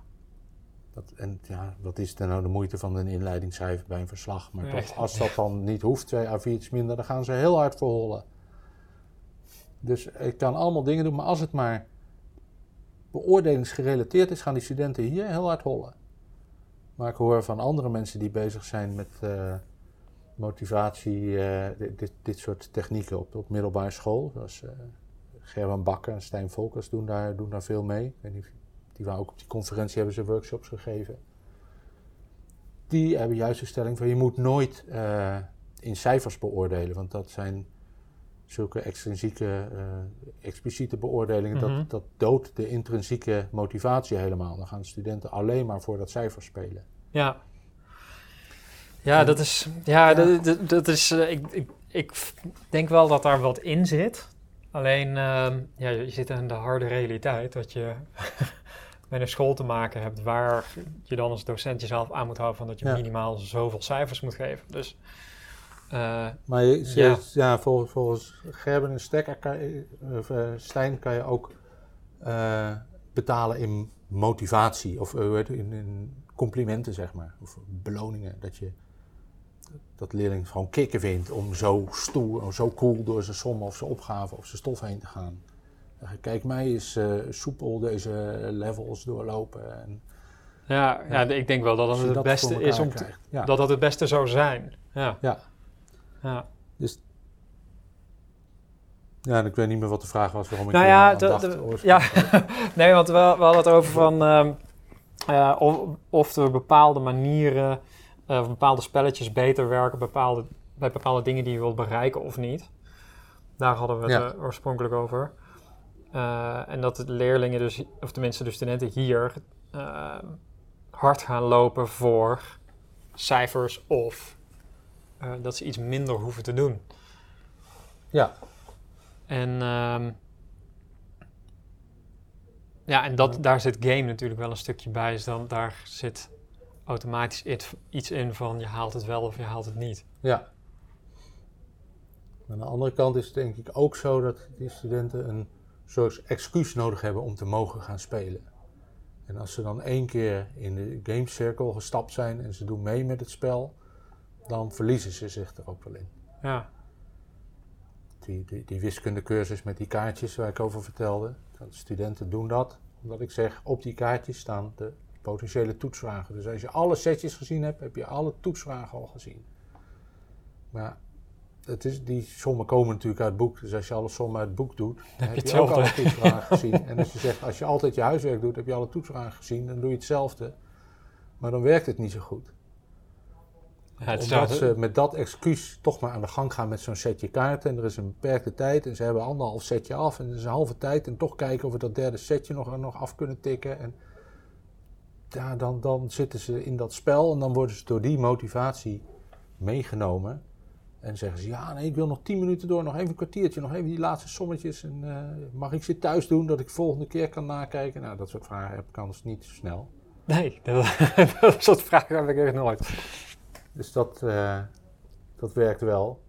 Dat, en ja, wat is dan nou de moeite van een inleiding schrijven bij een verslag? Maar toch, als dat dan niet hoeft, twee A4'tjes minder, dan gaan ze heel hard verhollen. Dus ik kan allemaal dingen doen, maar als het maar beoordelingsgerelateerd is, gaan die studenten hier heel hard hollen. Maar ik hoor van andere mensen die bezig zijn met uh, motivatie, uh, dit, dit, soort technieken op, op middelbare school. Zoals uh, Gerben Bakker en Stijn Volkers doen daar, doen daar veel mee. Ik weet niet, die waren ook op die conferentie hebben ze workshops gegeven. Die hebben juist de stelling van je moet nooit in cijfers beoordelen, want dat zijn zulke extrinsieke, uh, expliciete beoordelingen, dat, mhm. dat doodt de intrinsieke motivatie helemaal. Dan gaan studenten alleen maar voor dat cijfer spelen. Ja. Ja, dat is. Ja, Dat, dat, is. Uh, ik, ik, ik denk wel dat daar wat in zit. Alleen, uh, ja, je zit in de harde realiteit dat je met een school te maken hebt waar je dan als docent jezelf aan moet houden van dat je minimaal zoveel cijfers moet geven. Dus uh, maar je, ja. volgens, volgens Gerben en Stekker kan je, uh, Stijn kan je ook uh, betalen in motivatie of in, in, complimenten, zeg maar. Of beloningen. Dat je dat leerling gewoon kicken vindt om zo stoer, zo cool door zijn sommen of zijn opgave of zijn stof heen te gaan. Kijk, mij is soepel deze levels doorlopen. En, ja, ja, ik denk wel dat het het beste is om te, dat dat het beste zou zijn. Ja. ja. Ja. Dus ja, ik weet niet meer wat de vraag was waarom ik nou ja, dacht. ja, nee, want we, we hadden het over van uh, of, of er bepaalde manieren uh, of bepaalde spelletjes beter werken bepaalde, bij bepaalde dingen die je wilt bereiken of niet. Daar hadden we het oorspronkelijk over. En dat de leerlingen dus, of tenminste de studenten hier, hard gaan lopen voor cijfers of uh, dat ze iets minder hoeven te doen. Ja. En, um, ja, en dat, daar zit game natuurlijk wel een stukje bij. Dus dan, daar zit automatisch iets in van je haalt het wel of je haalt het niet. Ja. Aan de andere kant is het denk ik ook zo dat die studenten een soort excuus nodig hebben om te mogen gaan spelen. En als ze dan één keer in de gamecirkel gestapt zijn en ze doen mee met het spel, dan verliezen ze zich er ook wel in. Ja. Die, die, die wiskundecursus met die kaartjes waar ik over vertelde. De studenten doen dat omdat ik zeg, op die kaartjes staan de potentiële toetsvragen. Dus als je alle setjes gezien hebt, heb je alle toetsvragen al gezien. Maar het is, die sommen komen natuurlijk uit het boek. Dus als je alle sommen uit het boek doet, dan heb, je, ook alle toetsvragen gezien. En als je zegt, als je altijd je huiswerk doet, heb je alle toetsvragen gezien, dan doe je hetzelfde. Maar dan werkt het niet zo goed. Ja, Omdat ze met dat excuus toch maar aan de gang gaan met zo'n setje kaarten. En er is een beperkte tijd en ze hebben anderhalf setje af. En er is een halve tijd en toch kijken of we dat derde setje nog, nog af kunnen tikken. En ja, dan, dan zitten ze in dat spel en dan worden ze door die motivatie meegenomen. En zeggen ze, ja, nee, ik wil nog tien minuten door, nog even een kwartiertje, nog even die laatste sommetjes. En uh, mag ik ze thuis doen, dat ik volgende keer kan nakijken? Nou, dat soort vragen heb ik anders niet zo snel. Nee, dat, dat soort vragen heb ik echt nooit. Dus dat, uh, dat werkt wel.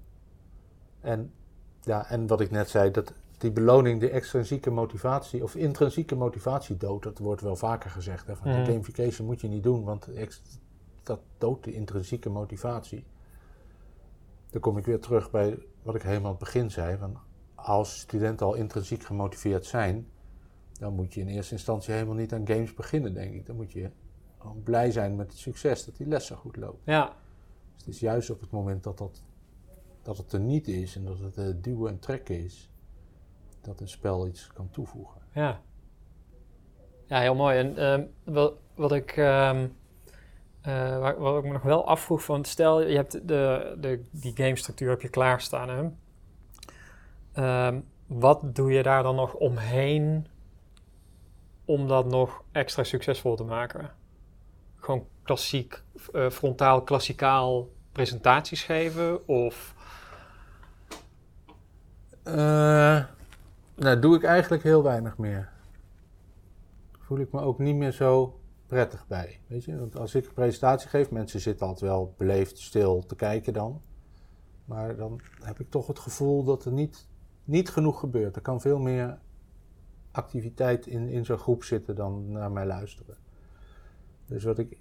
En, ja, en wat ik net zei, dat die beloning, de extrinsieke motivatie of intrinsieke motivatie doodt, dat wordt wel vaker gezegd. Hè, van mm. gamification moet je niet doen, want dat doodt de intrinsieke motivatie. Dan kom ik weer terug bij wat ik helemaal aan het begin zei. Van als studenten al intrinsiek gemotiveerd zijn, dan moet je in eerste instantie helemaal niet aan games beginnen, denk ik. Dan moet je blij zijn met het succes dat die lessen goed lopen. Ja, het is juist op het moment dat, dat, dat het er niet is en dat het uh, duwen en trekken is, dat een spel iets kan toevoegen. Ja, ja heel mooi. En ehm, wat, wat, ik, uh, wat ik me nog wel afvroeg, van stel je hebt de, de, die gamestructuur heb je klaarstaan. Ehm, wat doe je daar dan nog omheen om dat nog extra succesvol te maken? Gewoon klassiek, uh, frontaal, klassikaal presentaties geven? Of... Uh, nou, doe ik eigenlijk heel weinig meer. Voel ik me ook niet meer zo prettig bij. Weet je? Want als ik een presentatie geef, mensen zitten altijd wel beleefd stil te kijken dan. Maar dan heb ik toch het gevoel dat er niet, niet genoeg gebeurt. Er kan veel meer activiteit in, in zo'n groep zitten dan naar mij luisteren. Dus wat ik,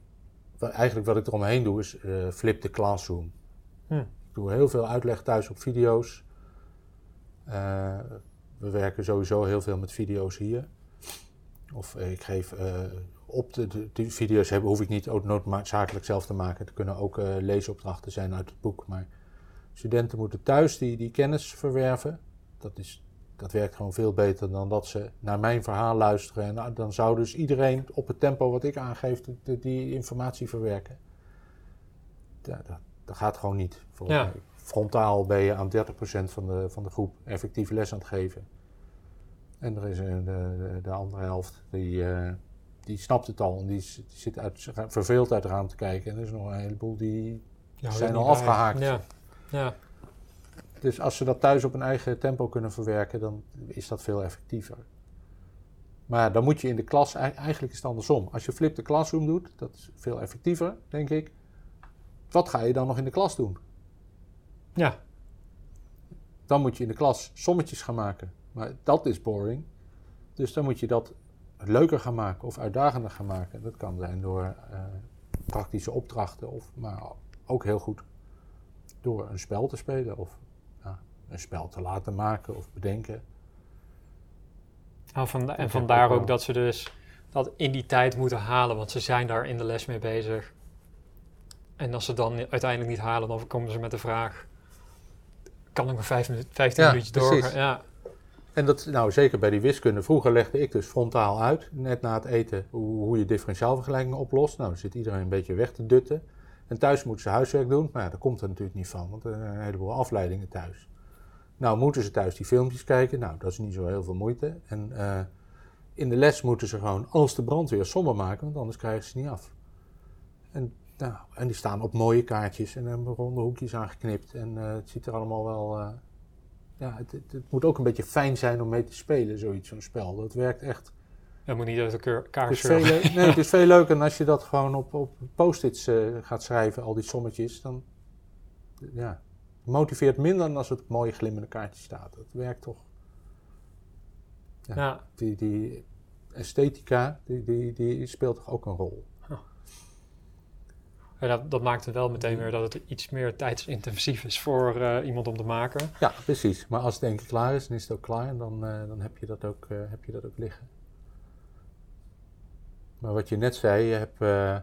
eigenlijk wat ik eromheen doe is uh, flip the classroom. Hm. Ik doe heel veel uitleg thuis op video's. Uh, we werken sowieso heel veel met video's hier. Of ik geef uh, op de, de, video's hebben, hoef ik niet ook noodzakelijk zelf te maken. Het kunnen ook leesopdrachten zijn uit het boek. Maar studenten moeten thuis die, die kennis verwerven. Dat is dat werkt gewoon veel beter dan dat ze naar mijn verhaal luisteren. En nou, dan zou dus iedereen op het tempo wat ik aangeef die, informatie verwerken. Dat, dat, dat, gaat gewoon niet. Ja. Frontaal ben je aan 30% van de, van de groep effectief les aan het geven. En er is de, de, andere helft die, uh, die snapt het al. En die, die zit uit, verveeld uit het raam te kijken. En er is nog een heleboel die zijn al afgehaakt. Ja. ja. Dus als ze dat thuis op een eigen tempo kunnen verwerken, dan is dat veel effectiever. Maar dan moet je in de klas, eigenlijk is het andersom. Als je flip de classroom doet, dat is veel effectiever, denk ik. Wat ga je dan nog in de klas doen? Ja. Dan moet je in de klas sommetjes gaan maken. Maar dat is boring. Dus dan moet je dat leuker gaan maken of uitdagender gaan maken. Dat kan zijn door uh, praktische opdrachten, of, maar ook heel goed door een spel te spelen of een spel te laten maken of bedenken. Nou, van, en vandaar ook, dat ze dus dat in die tijd moeten halen, want ze zijn daar in de les mee bezig. En als ze dan uiteindelijk niet halen, dan komen ze met de vraag: kan ik maar vijf minuten, 15 ja, minuutjes doorgaan? Ja. En dat, nou zeker bij die wiskunde. Vroeger legde ik dus frontaal uit, net na het eten, hoe, je differentiaalvergelijkingen oplost. Nou, zit iedereen een beetje weg te dutten. En thuis moeten ze huiswerk doen, maar ja, daar komt er natuurlijk niet van, want er zijn een heleboel afleidingen thuis. Nou, moeten ze thuis die filmpjes kijken? Nou, dat is niet zo heel veel moeite. En uh, in de les moeten ze gewoon als de brandweer sommen maken, want anders krijgen ze niet af. En, nou, en die staan op mooie kaartjes en hebben ronde hoekjes aangeknipt. En uh, het ziet er allemaal wel. Uh, ja, het, het, het, moet ook een beetje fijn zijn om mee te spelen, zoiets, zo'n spel. Dat werkt echt. Dat moet niet uit elkaar het veel Nee, het is veel leuker dan als je dat gewoon op, op post-its gaat schrijven, al die sommetjes. Dan, ja, motiveert minder dan als het mooie glimmende kaartje staat. Dat werkt toch. Ja, Die, die esthetica, die, die, die speelt toch ook een rol. Ja, dat, dat, maakt het wel meteen weer dat het iets meer tijdsintensief is voor uh, iemand om te maken. Ja, precies. Maar als het denk ik klaar is, dan is het ook klaar en dan, uh, dan heb, je dat ook, uh, heb je dat ook liggen. Maar wat je net zei, je hebt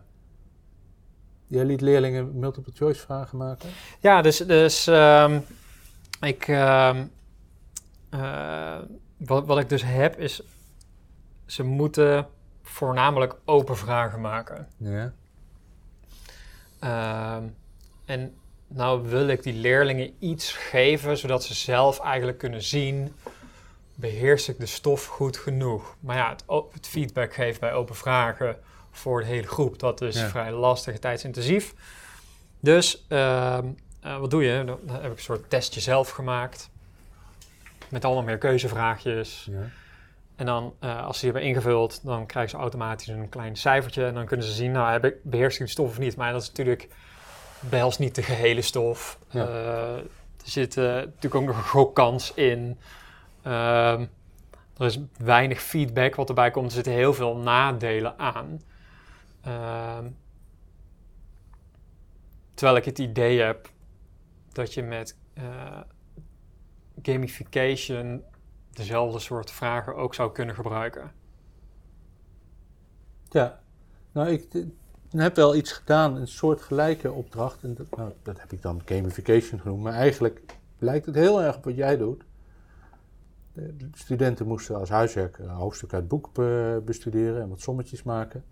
Jij liet leerlingen multiple choice vragen maken? Ja, dus, dus um, ik, uh, wat, wat ik dus heb is, ze moeten voornamelijk open vragen maken. Ja. Uh, en nou wil ik die leerlingen iets geven, zodat ze zelf eigenlijk kunnen zien, beheers ik de stof goed genoeg? Maar ja, het, het feedback geven bij open vragen voor de hele groep. Dat is vrij lastig en tijdsintensief. Dus uh, uh, wat doe je? Dan heb ik een soort testje zelf gemaakt. Met allemaal meer keuzevraagjes. Ja. En dan, uh, als ze die hebben ingevuld, dan krijgen ze automatisch een klein cijfertje. En dan kunnen ze zien, nou, heb ik, beheers ik de stof of niet? Maar dat is natuurlijk behelst niet de gehele stof. Ja. Uh, er zit natuurlijk ook nog een gokkans in. Ehm, er is weinig feedback wat erbij komt. Er zitten heel veel nadelen aan. Ehm, terwijl ik het idee heb dat je met gamification dezelfde soort vragen ook zou kunnen gebruiken. Ja, nou ik heb wel iets gedaan, een soort gelijke opdracht. En dat, nou, dat heb ik dan gamification genoemd. Maar eigenlijk lijkt het heel erg op wat jij doet. De studenten moesten als huiswerk een hoofdstuk uit boek bestuderen en wat sommetjes maken.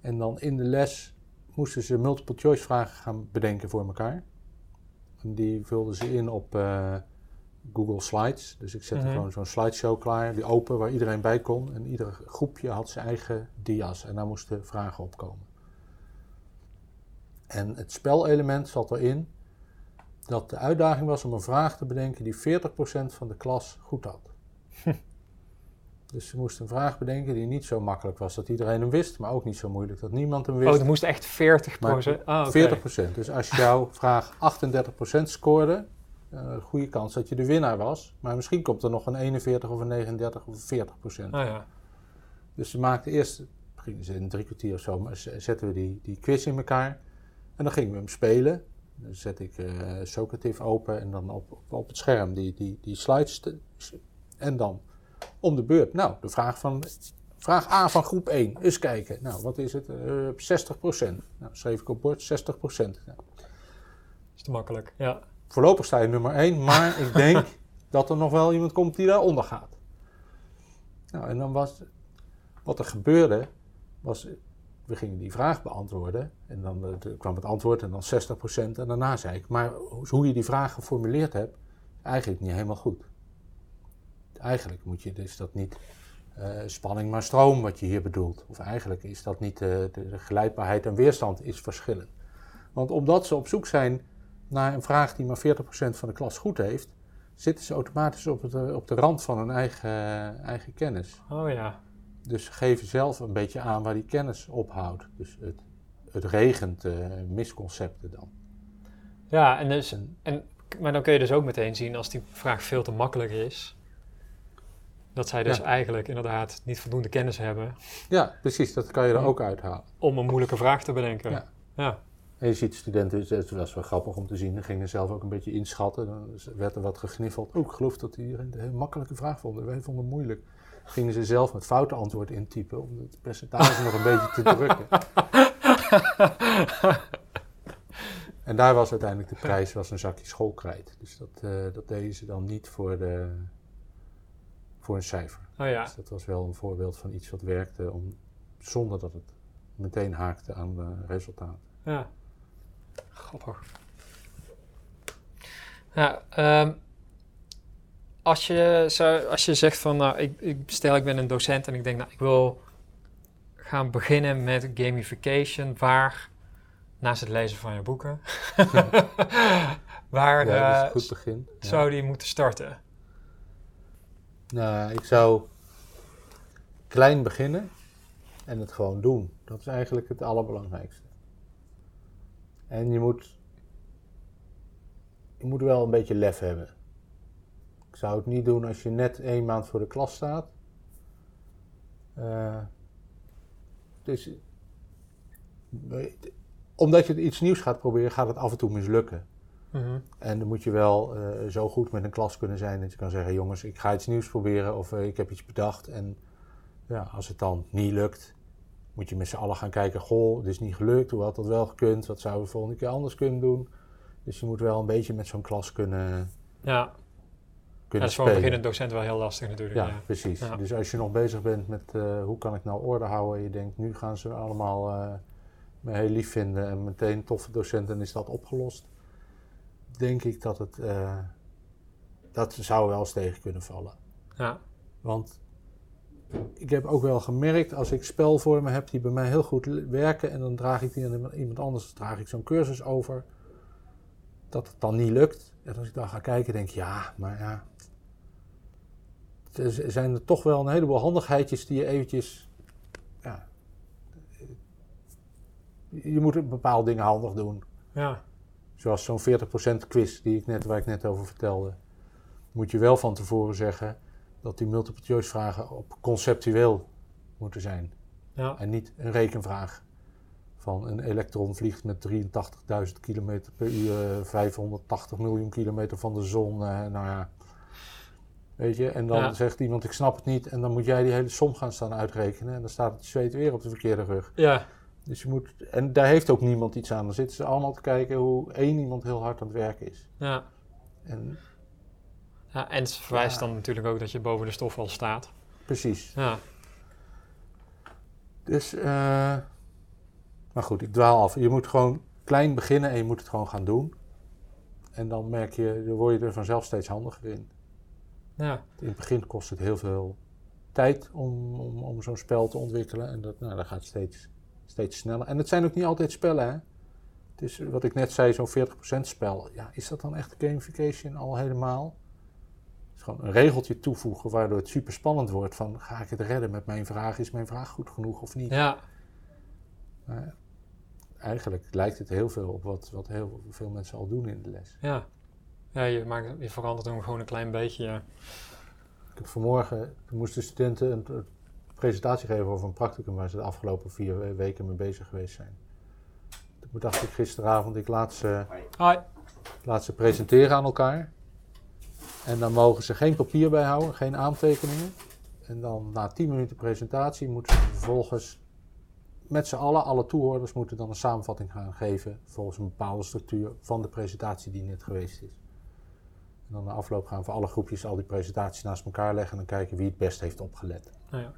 En dan in de les moesten ze multiple choice vragen gaan bedenken voor elkaar. En die vulden ze in op uh, Google Slides. Dus ik zette mm gewoon zo'n slideshow klaar, die open, waar iedereen bij kon. En ieder groepje had zijn eigen dia's en daar moesten vragen op komen. En het spelelement zat erin dat de uitdaging was om een vraag te bedenken die 40% van de klas goed had. Dus ze moesten een vraag bedenken die niet zo makkelijk was dat iedereen hem wist, maar ook niet zo moeilijk dat niemand hem wist. Oh, het moest echt 40 procent? Oh, 40 procent. Dus als jouw vraag 38 procent scoorde, uh, goede kans dat je de winnaar was. Maar misschien komt er nog een 41 of een 39 of een 40 procent. Oh, ja. Dus ze maakten eerst gingen ze in drie kwartier of zo, maar zetten we die, die quiz in elkaar. En dan gingen we hem spelen. Dan zet ik eh Socrative open en dan op, op, op het scherm die, die, die slides. te- en dan om de beurt. Nou, de vraag van Vraag A van groep 1. Eens kijken. Nou, wat is het? Eh 60%. Nou, schreef ik op bord 60%. Nou, is te makkelijk. Ja. Voorlopig sta je nummer 1, maar ik denk dat er nog wel iemand komt die daaronder gaat. Nou, en dan was. Wat er gebeurde, was. We gingen die vraag beantwoorden. En dan eh, kwam het antwoord en dan 60%. En daarna zei ik. Maar hoe je die vraag geformuleerd hebt, eigenlijk niet helemaal goed. Eigenlijk moet je dus dat niet. eh, spanning maar stroom, wat je hier bedoelt. Of eigenlijk is dat niet. eh, de, de geleidbaarheid en weerstand is verschillend. Want omdat ze op zoek zijn naar een vraag die maar 40% van de klas goed heeft, zitten ze automatisch op, het, eh, op de rand van hun eigen, eigen kennis. Oh ja. Dus geven zelf een beetje aan waar die kennis ophoudt. Dus het, het regent eh, misconcepten dan. Ja, en dus, En- maar dan kun je dus ook meteen zien als die vraag veel te makkelijk is. Dat zij dus Ja. eigenlijk inderdaad niet voldoende kennis hebben Ja, precies, dat kan je er ook uithalen. om een moeilijke vraag te bedenken. Ja. ja. En je ziet studenten, dat was wel grappig om te zien, die gingen zelf ook een beetje inschatten. Dan werd er wat gegniffeld. Oh, ik geloof dat die hier een hele makkelijke vraag vonden. Wij vonden het moeilijk. Gingen ze zelf met foute antwoord intypen om het percentage nog een beetje te drukken. En daar was uiteindelijk de prijs was een zakje schoolkrijt. Dus dat, eh, dat deden ze dan niet voor, de, voor een cijfer. Oh ja. Dus dat was wel een voorbeeld van iets wat werkte om, zonder dat het meteen haakte aan de resultaten. Ja. Grappig. Ehm, als, je zou, als je zegt van, nou, ik, ik, stel ik ben een docent en ik denk, nou, ik wil gaan beginnen met gamification, waar, naast het lezen van je boeken, waar Ja, dat is eh, een goed begin. Ja. zou die moeten starten? Nou, ik zou klein beginnen en het gewoon doen. Dat is eigenlijk het allerbelangrijkste. En je moet, je moet wel een beetje lef hebben. Ik zou het niet doen als je net één maand voor de klas staat. Dus, omdat je iets nieuws gaat proberen, gaat het af en toe mislukken. Mhm. En dan moet je wel eh, zo goed met een klas kunnen zijn dat je kan zeggen: jongens, ik ga iets nieuws proberen of eh, ik heb iets bedacht. En ja, als het dan niet lukt, moet je met z'n allen gaan kijken: goh, het is niet gelukt, hoe had dat wel gekund? Wat zouden we de volgende keer anders kunnen doen? Dus je moet wel een beetje met zo'n klas kunnen, Ja, kunnen dat is voor een beginnend docent wel heel lastig natuurlijk. Ja, Ja. precies. Ja. Dus als je nog bezig bent met eh, hoe kan ik nou orde houden, en je denkt nu gaan ze allemaal eh, me heel lief vinden en meteen toffe docenten, is dat opgelost. Denk ik dat het, eh, dat zou wel eens tegen kunnen vallen. Ja. Want ik heb ook wel gemerkt, als ik spelvormen heb die bij mij heel goed werken en dan draag ik die aan iemand anders, draag ik zo'n cursus over, dat het dan niet lukt. En als ik dan ga kijken, denk ik, ja, maar ja. Er zijn er toch wel een heleboel handigheidjes die je eventjes. Ja, je moet bepaalde dingen handig doen. ja. Zoals zo'n 40% quiz die ik net, waar ik net over vertelde. Moet je wel van tevoren zeggen dat die multiple choice vragen op conceptueel moeten zijn. ja. En niet een rekenvraag van een elektron vliegt met 83.000 km per uur, eh, 580 miljoen kilometer van de zon. eh, nou ja, weet je, en dan Ja. zegt iemand ik snap het niet en dan moet jij die hele som gaan staan uitrekenen en dan staat het zweet weer op de verkeerde rug. ja. Dus je moet, en daar heeft ook niemand iets aan. Dan zitten ze allemaal te kijken hoe één iemand heel hard aan het werken is. ja. En Ja, en het verwijst dan natuurlijk ook dat je boven de stof al staat. precies. Ja, Dus, eh, maar goed, ik dwaal af. Je moet gewoon klein beginnen en je moet het gewoon gaan doen. En dan merk je, dan word je er vanzelf steeds handiger in. ja, In het begin kost het heel veel tijd om, om, om zo'n spel te ontwikkelen. En dat, nou, dat gaat steeds, steeds sneller. En het zijn ook niet altijd spellen, hè. Het is wat ik net zei, zo'n 40% spel. Ja, is dat dan echt gamification al helemaal? Gewoon een regeltje toevoegen waardoor het super spannend wordt. Van, ga ik het redden met mijn vraag? Is mijn vraag goed genoeg of niet? ja, Maar eigenlijk lijkt het heel veel op wat, wat heel veel mensen al doen in de les. ja. Ja, je, maakt, je verandert hem gewoon een klein beetje. ja. Ik heb vanmorgen, toen moesten studenten een, een presentatie geven over een practicum waar ze de afgelopen vier weken mee bezig geweest zijn. Toen dacht ik gisteravond, ik laat ze, Hi. laat ze presenteren aan elkaar. En dan mogen ze geen papier bijhouden, geen aantekeningen. En dan na 10 minuten presentatie moeten ze vervolgens met z'n allen, alle toehoorders moeten dan een samenvatting gaan geven volgens een bepaalde structuur van de presentatie die net geweest is. En dan na afloop gaan we voor alle groepjes al die presentaties naast elkaar leggen en dan kijken wie het best heeft opgelet. Nou ja.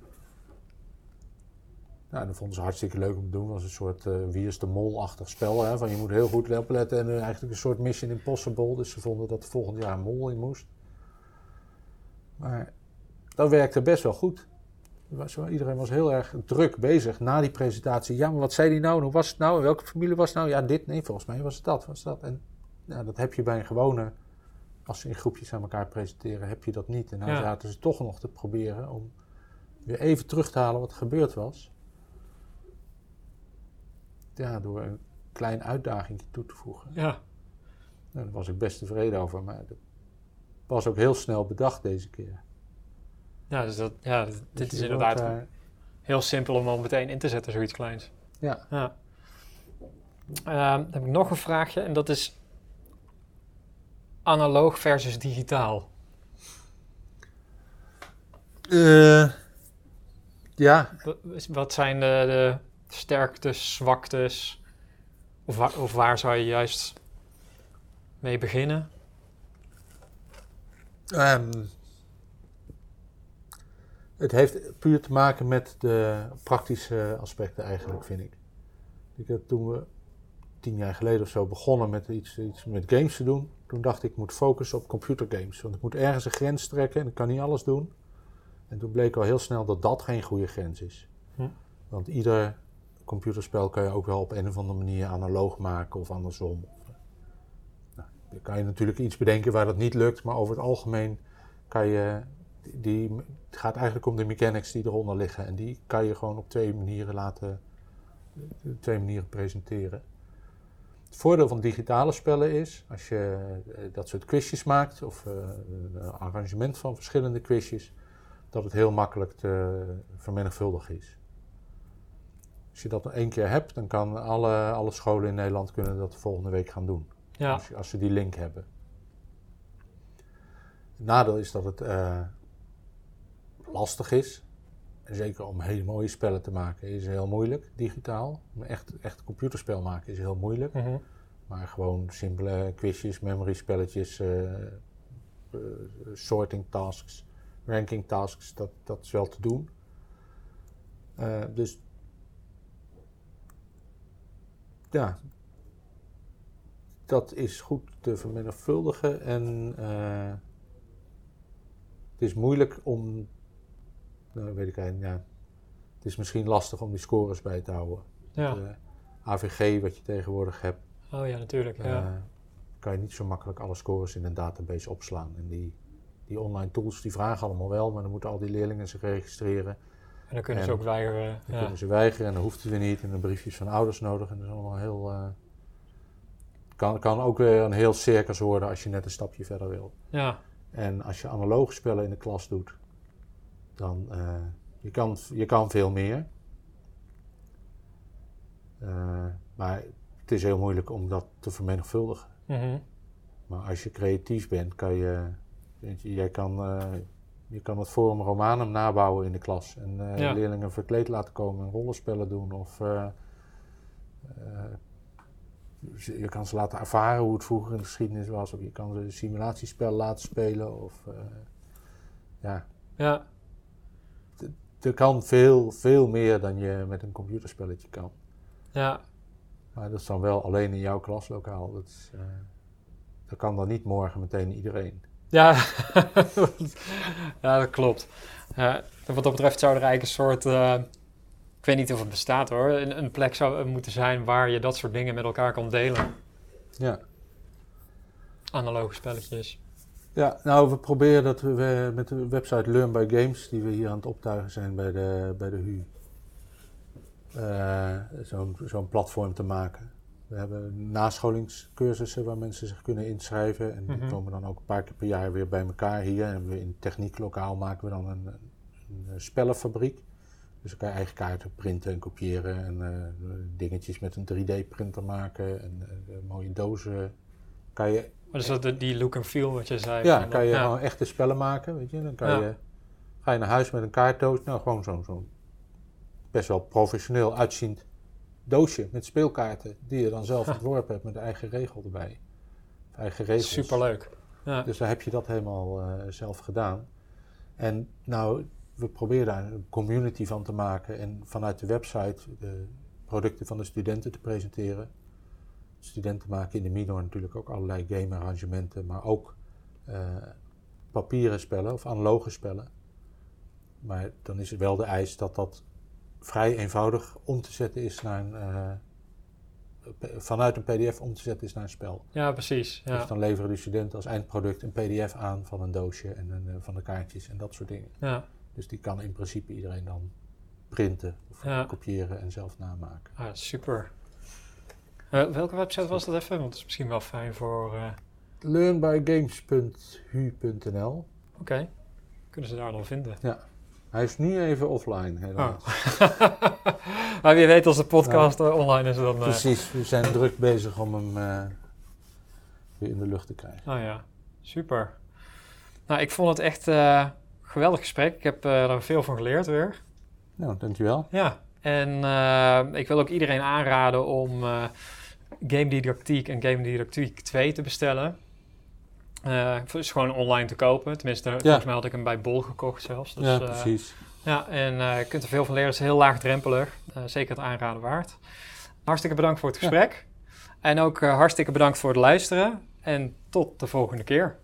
Nou, dat vonden ze hartstikke leuk om te doen. Het was een soort uh, wie is de mol-achtig spel. Hè? Van je moet heel goed opletten en uh, eigenlijk een soort mission impossible. Dus ze vonden dat er volgend jaar een mol in moest. Maar dat werkte best wel goed. Was, iedereen was heel erg druk bezig na die presentatie. Ja, maar wat zei die nou? En hoe was het nou? En welke familie was het nou? Ja, dit. Nee, volgens mij was het dat. Was dat. En ja, dat heb je bij een gewone, als ze in groepjes aan elkaar presenteren, heb je dat niet. En nou ja. zaten ze toch nog te proberen om weer even terug te halen wat er gebeurd was. Ja, door een klein uitdaging toe te voegen. Ja. Nou, daar was ik best tevreden over. Maar dat was ook heel snel bedacht deze keer. Ja, dus dat, ja, dit dus is inderdaad heel simpel om al meteen in te zetten, zoiets kleins. Ja. ja. Uh, dan heb ik nog een vraagje en dat is analoog versus digitaal. Uh, ja. Wat zijn de, de sterktes, zwaktes? Of, wa of waar zou je juist mee beginnen? Um, het heeft puur te maken met de praktische aspecten eigenlijk, vind ik. ik heb, toen we tien jaar geleden of zo begonnen met iets, iets met games te doen, toen dacht ik, ik moet focussen op computergames. Want ik moet ergens een grens trekken en ik kan niet alles doen. En toen bleek al heel snel dat dat geen goede grens is. Hm. Want ieder computerspel kan je ook wel op een of andere manier analoog maken of andersom. Dan kan je natuurlijk iets bedenken waar dat niet lukt, maar over het algemeen kan je die, het gaat eigenlijk om de mechanics die eronder liggen. En die kan je gewoon op twee manieren laten, twee manieren presenteren. Het voordeel van digitale spellen is, als je eh, dat soort quizjes maakt, of uh, een arrangement van verschillende quizjes, dat het heel makkelijk te vermenigvuldigen is. Als je dat één keer hebt, dan kan alle, alle scholen in Nederland kunnen dat de volgende week gaan doen. Ja. Als, als, ze die link hebben. Het nadeel is dat het uh, lastig is. En zeker om hele mooie spellen te maken is heel moeilijk, digitaal. Echt, echt computerspel maken is heel moeilijk. Mm -hmm. Maar gewoon simpele quizjes, memory spelletjes, uh, uh, sorting tasks, ranking tasks, dat, dat is wel te doen. Uh, dus ja, dat is goed te vermenigvuldigen en het is moeilijk om nou, weet ik eigenlijk, ja. Het is misschien lastig om die scores bij te houden. Ja. De AVG, wat je tegenwoordig hebt. Oh ja, natuurlijk. Ja. Uh, kan je niet zo makkelijk alle scores in een database opslaan. En die, die online tools die vragen allemaal wel, maar dan moeten al die leerlingen zich registreren. En dan kunnen en ze ook weigeren. Dan ja. kunnen ze weigeren en dan hoeft het weer niet. En dan briefjes van ouders nodig. En dat is allemaal heel. Uh, kan, kan ook weer een heel circus worden als je net een stapje verder wil. Ja. En als je analoge spellen in de klas doet, dan uh, je kan je kan veel meer. Uh, maar het is heel moeilijk om dat te vermenigvuldigen. Mm -hmm. Maar als je creatief bent, kan je, je jij kan, uh, je kan het Forum Romanum nabouwen in de klas en ja. leerlingen verkleed laten komen en rollenspellen doen of je kan ze laten ervaren hoe het vroeger in de geschiedenis was of je kan ze een simulatiespel laten spelen of ja. Ja, er kan veel, veel meer dan je met een computerspelletje kan. Ja. Maar dat is dan wel alleen in jouw klaslokaal. Dat, is, uh, dat kan dan niet morgen meteen iedereen. Ja, ja dat klopt. Uh, wat dat betreft zou er eigenlijk een soort, uh, ik weet niet of het bestaat hoor, een, een, plek zou moeten zijn waar je dat soort dingen met elkaar kan delen. Ja. Analoge spelletjes. Ja, nou, we proberen dat we met de website Learn by Games, die we hier aan het optuigen zijn bij de, bij de HU, uh, zo'n zo'n platform te maken. We hebben nascholingscursussen waar mensen zich kunnen inschrijven. En die mm -hmm. komen dan ook een paar keer per jaar weer bij elkaar hier. En we in technieklokaal maken we dan een, een spellenfabriek. Dus dan kan je eigen kaarten printen en kopiëren en uh, dingetjes met een 3D-printer maken en uh, mooie dozen. Kan je, maar dus dat die look and feel wat je zei? Ja, kan je ja. gewoon echte spellen maken, weet je. Dan kan je, ga je naar huis met een kaartdoos, nou gewoon zo'n zo best wel professioneel uitziend doosje met speelkaarten die je dan zelf ontworpen hebt met de eigen regel erbij. Eigen regels. Superleuk. Ja. Dus daar heb je dat helemaal uh, zelf gedaan. En nou, we proberen daar een community van te maken en vanuit de website de producten van de studenten te presenteren. Studenten maken in de minor natuurlijk ook allerlei game-arrangementen, maar ook uh, papieren spellen of analoge spellen. Maar dan is het wel de eis dat dat vrij eenvoudig om te zetten is naar een, uh, vanuit een PDF om te zetten is naar een spel. Ja, precies. Ja. Dus dan leveren de studenten als eindproduct een PDF aan van een doosje en een, uh, van de kaartjes en dat soort dingen. Ja. Dus die kan in principe iedereen dan printen of ja. kopiëren en zelf namaken. Ah, super. Uh, welke website was dat even? Want het is misschien wel fijn voor... Uh... Learnbygames.hu.nl Oké. Okay. Kunnen ze daar dan vinden? Ja. Hij is nu even offline, helaas. Oh. maar wie weet als de podcast nou, online is dan... Precies, we zijn druk bezig om hem weer in de lucht te krijgen. Oh ja, super. Nou, ik vond het echt geweldig gesprek. Ik heb uh, er veel van geleerd weer. Nou, dankjewel. Ja, en uh, ik wil ook iedereen aanraden om uh, Game Didactiek en Game Didactiek 2 te bestellen. het is gewoon online te kopen. Tenminste, ja. volgens mij had ik hem bij Bol gekocht zelfs. Dus, ja, precies. Ja, en je kunt er veel van leren. Het is heel laagdrempelig. zeker het aanraden waard. Hartstikke bedankt voor het gesprek. Ja. En ook hartstikke bedankt voor het luisteren. En tot de volgende keer.